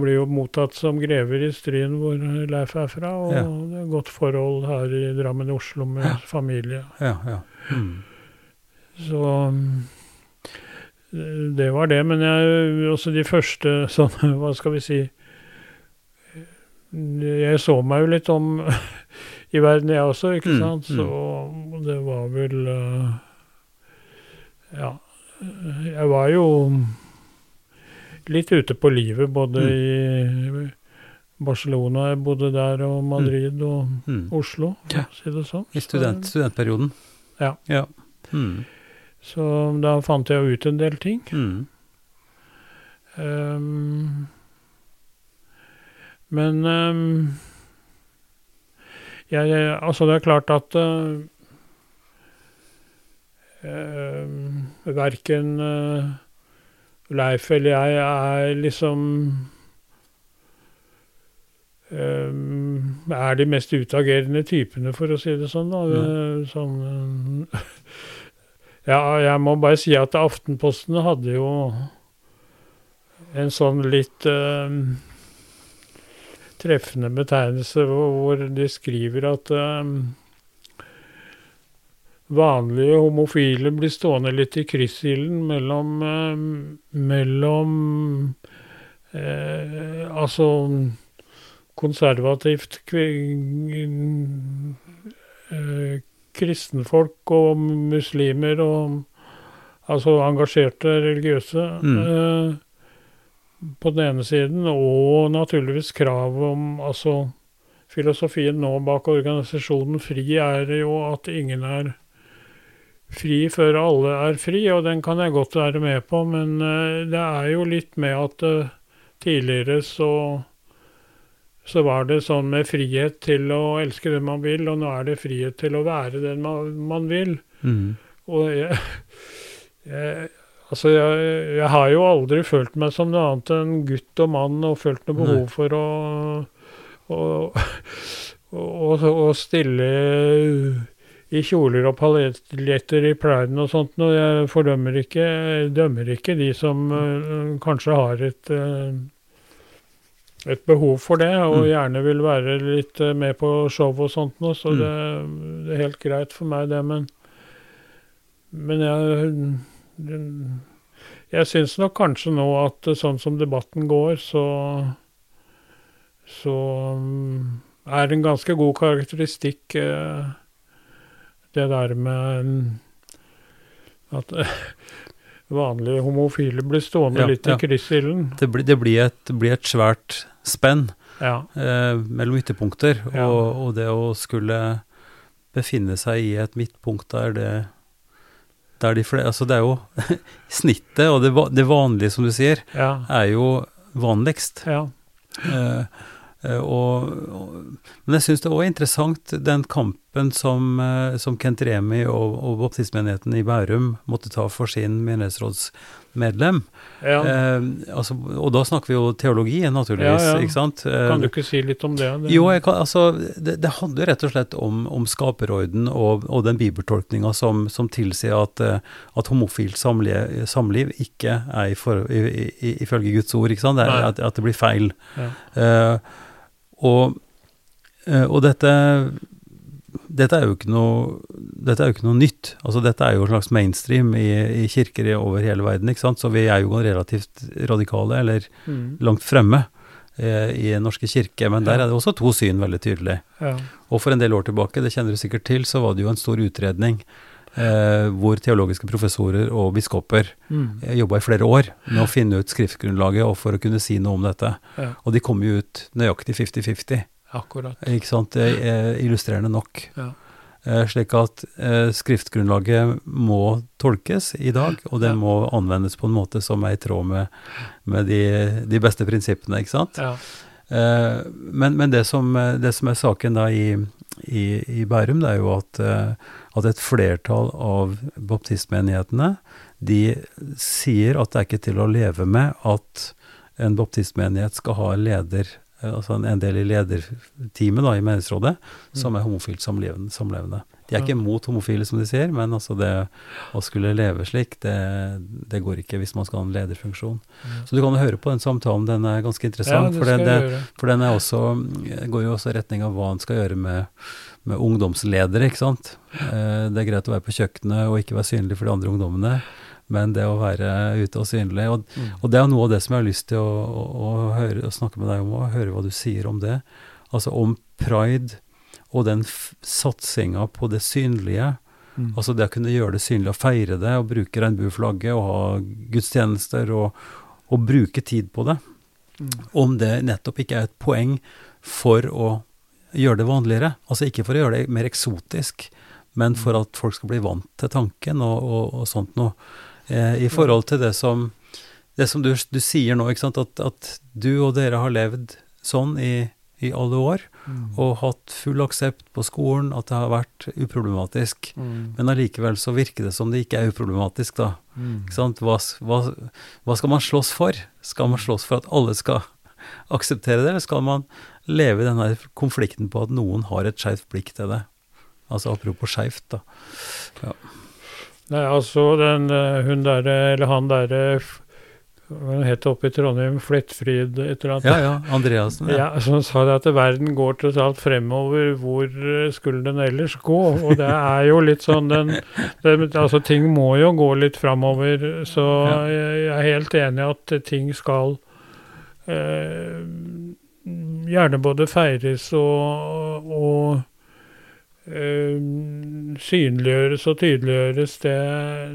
[SPEAKER 2] blir jo mottatt som grever i Stryn, hvor Leif er fra. Og
[SPEAKER 1] Ja.
[SPEAKER 2] det er godt forhold her i Drammen Oslo med
[SPEAKER 1] Ja.
[SPEAKER 2] familie.
[SPEAKER 1] Ja, ja. Mm.
[SPEAKER 2] Så mm, det var det. Men jeg, også de første sånn, hva skal vi si Jeg så meg jo litt om i verden, jeg også, ikke
[SPEAKER 1] Mm,
[SPEAKER 2] sant.
[SPEAKER 1] mm.
[SPEAKER 2] Så det var vel eh, Ja. Jeg var jo litt ute på livet, både i Barcelona, jeg bodde der, og Madrid og
[SPEAKER 1] Mm.
[SPEAKER 2] Oslo, for
[SPEAKER 1] Ja.
[SPEAKER 2] å si det sånn.
[SPEAKER 1] I student, studentperioden?
[SPEAKER 2] Ja.
[SPEAKER 1] ja. Mm.
[SPEAKER 2] Så da fant jeg ut en del ting.
[SPEAKER 1] Mm.
[SPEAKER 2] Ehm, men ehm, jeg, Altså, det er klart at uh, verken eh, Leif eller jeg er liksom ehm, er de mest utagerende typene, for å si det sånn. da. Sånn, eh, ja, jeg må bare si at Aftenposten hadde jo en sånn litt eh, treffende betegnelse hvor, de skriver at eh, vanlige homofile blir stående litt i kryssilden mellom eh, mellom eh, Altså konservativt eh, kristenfolk og muslimer og altså engasjerte religiøse
[SPEAKER 1] Mm.
[SPEAKER 2] eh, på den ene siden, og naturligvis krav om altså Filosofien nå bak organisasjonen FRI er jo at ingen er fri før alle er fri, og den kan jeg godt være med på, men eh, det er jo litt med at eh, tidligere så så var det sånn med frihet til å elske den man vil, og nå er det frihet til å være den man, man vil.
[SPEAKER 1] Mm.
[SPEAKER 2] Og jeg, jeg Altså, jeg, jeg har jo aldri følt meg som noe annet enn gutt og mann, og følt noe behov
[SPEAKER 1] Nei.
[SPEAKER 2] for å å, å, å stille i kjoler og paljetter i priden og sånt Og Jeg fordømmer ikke, dømmer ikke de som uh, kanskje har et uh, et behov for det, og
[SPEAKER 1] Mm.
[SPEAKER 2] gjerne vil være litt uh, med på show og sånt noe, så
[SPEAKER 1] Mm.
[SPEAKER 2] det, det er helt greit for meg, det, men Men jeg Jeg syns nok kanskje nå at sånn som debatten går, så så um, er en ganske god karakteristikk eh, det der med mm, at vanlige homofile blir stående
[SPEAKER 1] Ja,
[SPEAKER 2] litt i
[SPEAKER 1] ja.
[SPEAKER 2] kryssilden.
[SPEAKER 1] Det, blir, det blir, et, blir et svært spenn
[SPEAKER 2] Ja.
[SPEAKER 1] eh, mellom ytterpunkter,
[SPEAKER 2] Ja.
[SPEAKER 1] og, og det å skulle befinne seg i et midtpunkt der det der de flere, altså det er jo snittet, og det, det vanlige, som du sier, er jo vanligst.
[SPEAKER 2] ja.
[SPEAKER 1] Eh, og, og, men jeg syns det òg er interessant den kampen som, eh, som Kent Remi og, og baptistmenigheten i Bærum måtte ta for sin menighetsrådsmedlem.
[SPEAKER 2] ja.
[SPEAKER 1] Eh, altså, og da snakker vi jo teologi, naturligvis,
[SPEAKER 2] Ja, ja.
[SPEAKER 1] ikke sant? Eh,
[SPEAKER 2] Kan du ikke si litt om det? det
[SPEAKER 1] jo, jeg kan, altså, det, det handler rett og slett om, om skaperorden og, og den bibeltolkninga som, som tilsier at, eh, at homofilt samliv, samliv ikke er i for, i, i, ifølge Guds ord, ikke sant? Det at, at det blir feil.
[SPEAKER 2] Ja.
[SPEAKER 1] Eh, og, eh, og dette dette er noe, dette er jo ikke noe nytt. Altså Dette er jo en slags mainstream i, i kirker over hele verden. Så vi er jo relativt radikale, eller
[SPEAKER 2] Mm.
[SPEAKER 1] langt fremme eh, i Den norske kirke. Men der er det også to syn veldig tydelig.
[SPEAKER 2] Ja.
[SPEAKER 1] Og for en del år tilbake, det kjenner du sikkert til, så var det jo en stor utredning eh, hvor teologiske professorer og biskoper
[SPEAKER 2] Mm.
[SPEAKER 1] jobba i flere år med å finne ut skriftgrunnlaget og for å kunne si noe om dette.
[SPEAKER 2] ja.
[SPEAKER 1] Og de kom jo ut nøyaktig 50-50.
[SPEAKER 2] Akkurat.
[SPEAKER 1] Ikke sant? Er illustrerende nok.
[SPEAKER 2] Ja.
[SPEAKER 1] Eh, slik at eh, skriftgrunnlaget må tolkes i dag, og det
[SPEAKER 2] Ja.
[SPEAKER 1] må anvendes på en måte som er i tråd med, med de, de beste prinsippene, ikke sant?
[SPEAKER 2] Ja.
[SPEAKER 1] Eh, men men det, som, eh, det som er saken da i, i, i Bærum, det er jo at, eh, at et flertall av baptistmenighetene, de sier at det er ikke til å leve med at en baptistmenighet skal ha leder, altså en, del i lederteamet da, i menighetsrådet, som er homofilt samlevende. De er ikke mot homofile, som de sier, men altså det å skulle leve slik, det, det går ikke hvis man skal ha en lederfunksjon. Så du kan høre på den samtalen, den er ganske
[SPEAKER 2] ja,
[SPEAKER 1] interessant.
[SPEAKER 2] det
[SPEAKER 1] for
[SPEAKER 2] skal
[SPEAKER 1] det, for den er også, går jo også i retning av hva en skal gjøre med, med ungdomsledere, ikke sant. Eh, det er greit å være på kjøkkenet og ikke være synlig for de andre ungdommene, men det å være ute og synlig. Og,
[SPEAKER 2] Mm.
[SPEAKER 1] og det er noe av det som jeg har lyst til å, å, å, høre, å snakke med deg om, og høre hva du sier om det. Altså om pride og den satsinga på det synlige.
[SPEAKER 2] Mm.
[SPEAKER 1] Altså det å kunne gjøre det synlig og feire det, og bruke regnbueflagget og ha gudstjenester og, og bruke tid på det
[SPEAKER 2] Mm.
[SPEAKER 1] om det nettopp ikke er et poeng for å gjøre det vanligere. Altså ikke for å gjøre det mer eksotisk, men for at folk skal bli vant til tanken og, og, og sånt noe. Eh, I forhold til det som, det som du, du sier nå, ikke sant? At, at du og dere har levd sånn i, i alle år,
[SPEAKER 2] Mm.
[SPEAKER 1] og hatt full aksept på skolen, at det har vært uproblematisk.
[SPEAKER 2] Mm.
[SPEAKER 1] Men allikevel så virker det som det ikke er uproblematisk, da.
[SPEAKER 2] Mm.
[SPEAKER 1] Ikke sant? Hva, hva, hva skal man slåss for? Skal man slåss for at alle skal akseptere det, eller skal man leve i denne konflikten på at noen har et skeivt blikk til det? Altså apropos skeivt, da.
[SPEAKER 2] Nei, altså den, eh, hun derre, eller han derre f- Hva het det oppe i Trondheim? Flettfrid et eller annet?
[SPEAKER 1] Ja, ja. Andreassen. Ja.
[SPEAKER 2] Ja, som sa det at verden går tross alt fremover. Hvor eh, skulle den ellers gå? Og det er jo litt sånn den den Altså, ting må jo gå litt fremover. Så
[SPEAKER 1] Ja.
[SPEAKER 2] jeg, jeg er helt enig i at ting skal eh, gjerne både feires og, og eh, synliggjøres og tydeliggjøres. Det,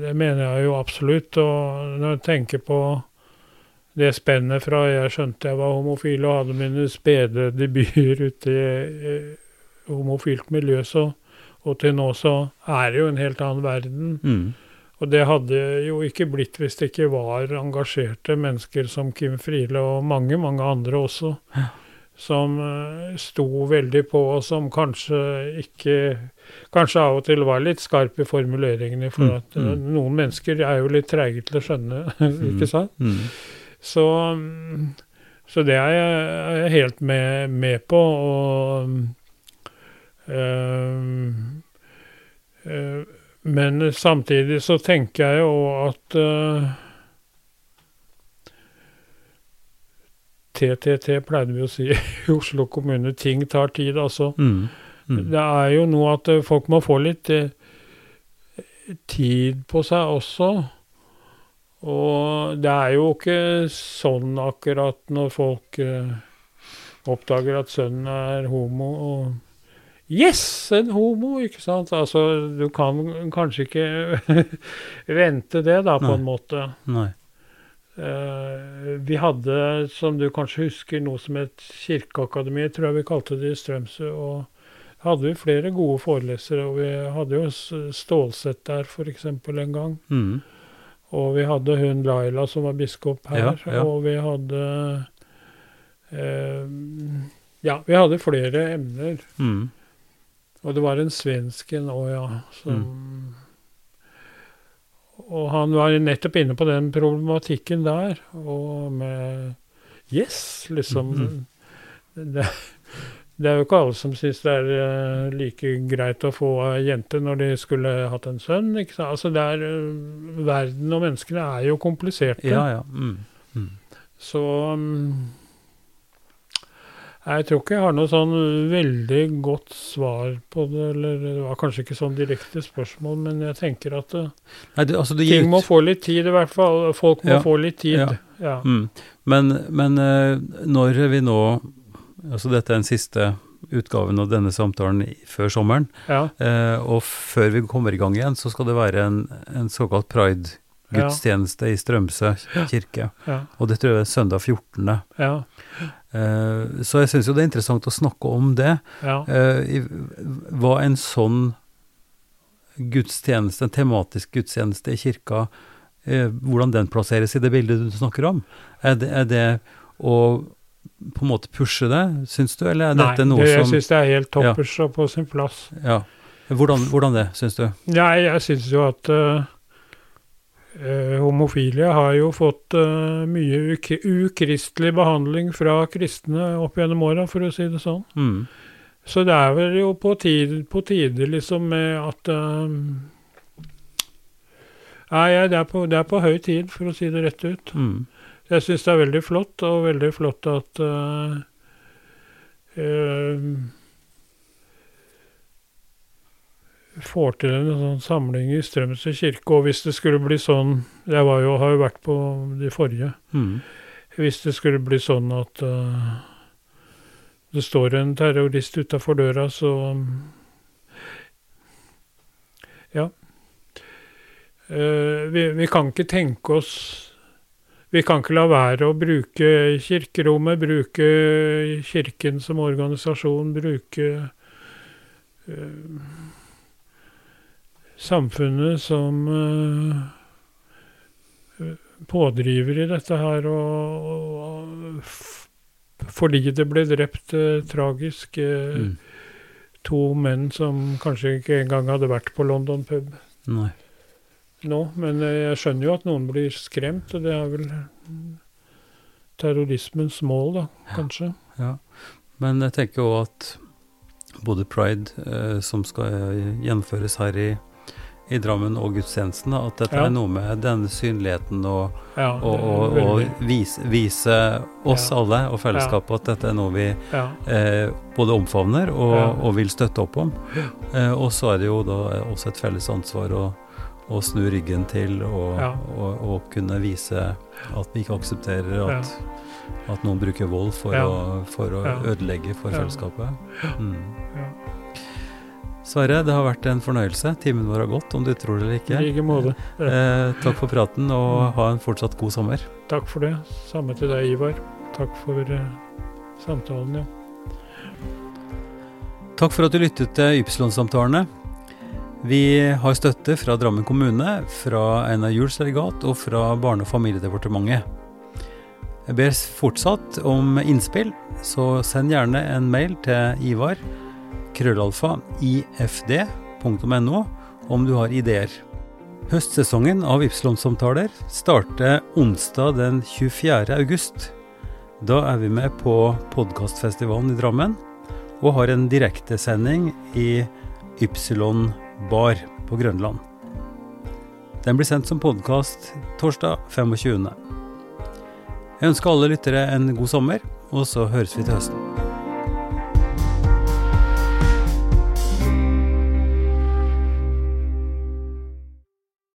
[SPEAKER 2] det mener jeg jo absolutt. Og når jeg tenker på det spennet fra jeg skjønte jeg var homofil og hadde mine spede debuter ute i homofilt miljø, så, og til nå så er det jo en helt annen verden.
[SPEAKER 1] Mm.
[SPEAKER 2] Og det hadde jo ikke blitt hvis det ikke var engasjerte mennesker som Kim Friele og mange, mange andre også, som eh, sto veldig på, og som kanskje ikke Kanskje av og til var litt skarp i formuleringene, for
[SPEAKER 1] Mm,
[SPEAKER 2] at eh,
[SPEAKER 1] mm.
[SPEAKER 2] noen mennesker er jo litt treige til å skjønne, ikke sant?
[SPEAKER 1] Mm.
[SPEAKER 2] Så, mm, så det er jeg, helt med, med på. Og, øhm, øh, men samtidig så tenker jeg jo at øh, TTT pleide vi å si i Oslo kommune. Ting tar tid, altså.
[SPEAKER 1] Mm. Mm.
[SPEAKER 2] Det er jo noe at eh, folk må få litt eh, tid på seg også. Og det er jo ikke sånn akkurat når folk eh, oppdager at sønnen er homo og Yes, en homo! Ikke sant? Altså, du kan kanskje ikke vente det, da, på
[SPEAKER 1] Nei.
[SPEAKER 2] en måte.
[SPEAKER 1] Nei.
[SPEAKER 2] Uh, vi hadde, som du kanskje husker, noe som het Kirkeakademi, tror jeg vi kalte det i Strømsø. Og hadde vi flere gode forelesere, og vi hadde jo Stålsett der f.eks. en gang.
[SPEAKER 1] Mm.
[SPEAKER 2] Og vi hadde hun Laila som var biskop her,
[SPEAKER 1] Ja, ja.
[SPEAKER 2] og vi hadde uh, Ja, vi hadde flere emner.
[SPEAKER 1] Mm.
[SPEAKER 2] Og det var en svensk en òg, ja. Som, Og han var nettopp inne på den problematikken der, og med Yes, liksom.
[SPEAKER 1] Mm.
[SPEAKER 2] Det, det er jo ikke alle som syns det er eh, like greit å få ei jente når de skulle hatt en sønn. ikke sant? Altså det er, eh, Verden og menneskene er jo kompliserte.
[SPEAKER 1] Ja, ja. Mm. Mm.
[SPEAKER 2] Så mm, Jeg tror ikke jeg har noe sånn veldig godt svar på det, eller det var kanskje ikke sånn direkte spørsmål, men jeg tenker at det,
[SPEAKER 1] Nei, det, altså, det ting
[SPEAKER 2] ting må få litt tid, i hvert fall. Folk må
[SPEAKER 1] Ja,
[SPEAKER 2] få litt tid.
[SPEAKER 1] ja.
[SPEAKER 2] Ja.
[SPEAKER 1] mm. Men, men eh, når vi nå Altså dette er den siste utgaven av denne samtalen før sommeren,
[SPEAKER 2] Ja.
[SPEAKER 1] eh, og før vi kommer i gang igjen, så skal det være en, en såkalt pride-gudstjeneste i Strømsø kirke.
[SPEAKER 2] Ja.
[SPEAKER 1] Og det tror jeg er søndag 14.
[SPEAKER 2] Ja.
[SPEAKER 1] Eh, så jeg syns jo det er interessant å snakke om det.
[SPEAKER 2] ja.
[SPEAKER 1] Eh, hva en sånn gudstjeneste, en tematisk gudstjeneste i kirka, eh, hvordan den plasseres i det bildet du snakker om. Er det, er det å på en måte pushe det, syns du, eller er
[SPEAKER 2] Nei,
[SPEAKER 1] dette noe
[SPEAKER 2] det, jeg
[SPEAKER 1] som
[SPEAKER 2] syns det er helt toppers og på sin plass.
[SPEAKER 1] Ja. Hvordan, hvordan det, syns du?
[SPEAKER 2] Nei, jeg syns jo at eh, homofile har jo fått eh, mye uk ukristelig behandling fra kristne opp gjennom åra, for å si det sånn.
[SPEAKER 1] Mm.
[SPEAKER 2] Så det er vel jo på tide, på tide liksom at eh, Nei, det, er på, det er på høy tid, for å si det rett ut.
[SPEAKER 1] Mm.
[SPEAKER 2] Jeg syns det er veldig flott, og veldig flott at eh, eh, får til en sånn samling i Strømsø kirke. Og hvis det skulle bli sånn Jeg var jo, har jo vært på de forrige.
[SPEAKER 1] Mm.
[SPEAKER 2] Hvis det skulle bli sånn at uh, det står en terrorist utafor døra, så Ja. Uh, vi, vi kan ikke tenke oss Vi kan ikke la være å bruke kirkerommet, bruke Kirken som organisasjon, bruke eh, samfunnet som eh, pådriver i dette her, og, og fordi det ble drept eh, tragisk eh,
[SPEAKER 1] Mm.
[SPEAKER 2] to menn som kanskje ikke engang hadde vært på London pub
[SPEAKER 1] Nei.
[SPEAKER 2] nå. Men eh, jeg skjønner jo at noen blir skremt, og det er vel terrorismens mål, da, kanskje.
[SPEAKER 1] Ja. Men jeg tenker jo at både pride, eh, som skal gjennomføres her i, i Drammen, og gudstjenesten, da, at dette
[SPEAKER 2] Ja.
[SPEAKER 1] er noe med denne synligheten og,
[SPEAKER 2] Ja,
[SPEAKER 1] og, og, og vise, vise oss
[SPEAKER 2] Ja.
[SPEAKER 1] alle og fellesskapet at dette er noe vi eh, både omfavner og, vil støtte opp om. Eh, og så er det jo da også et felles ansvar å, å snu ryggen til og, kunne vise at vi ikke aksepterer at, at noen bruker vold for å, for å ødelegge for
[SPEAKER 2] Ja.
[SPEAKER 1] fellesskapet. Mm. Sverre, det har vært en fornøyelse. Timen vår har gått, om du tror det eller
[SPEAKER 2] I
[SPEAKER 1] ikke.
[SPEAKER 2] like måte.
[SPEAKER 1] Eh, takk for praten, og ha en fortsatt god sommer.
[SPEAKER 2] Takk for det. Samme til deg, Ivar. Takk for eh, samtalen, ja.
[SPEAKER 1] Takk for at du lyttet til Ypsilon-samtalene. Vi har støtte fra Drammen kommune, fra Einar Juels legat og fra Barne- og familiedepartementet. Jeg ber fortsatt om innspill, så send gjerne en mail til Ivar krøllalfa ifd.no om du har ideer. Høstsesongen av Ypsilon-samtaler starter onsdag den 24. august. Da er vi med på podkastfestivalen i Drammen og har en direktesending i Ypsilon Bar på Grønland. Den blir sendt som podkast torsdag 25. Jeg ønsker alle lyttere en god sommer, og så høres vi til høsten.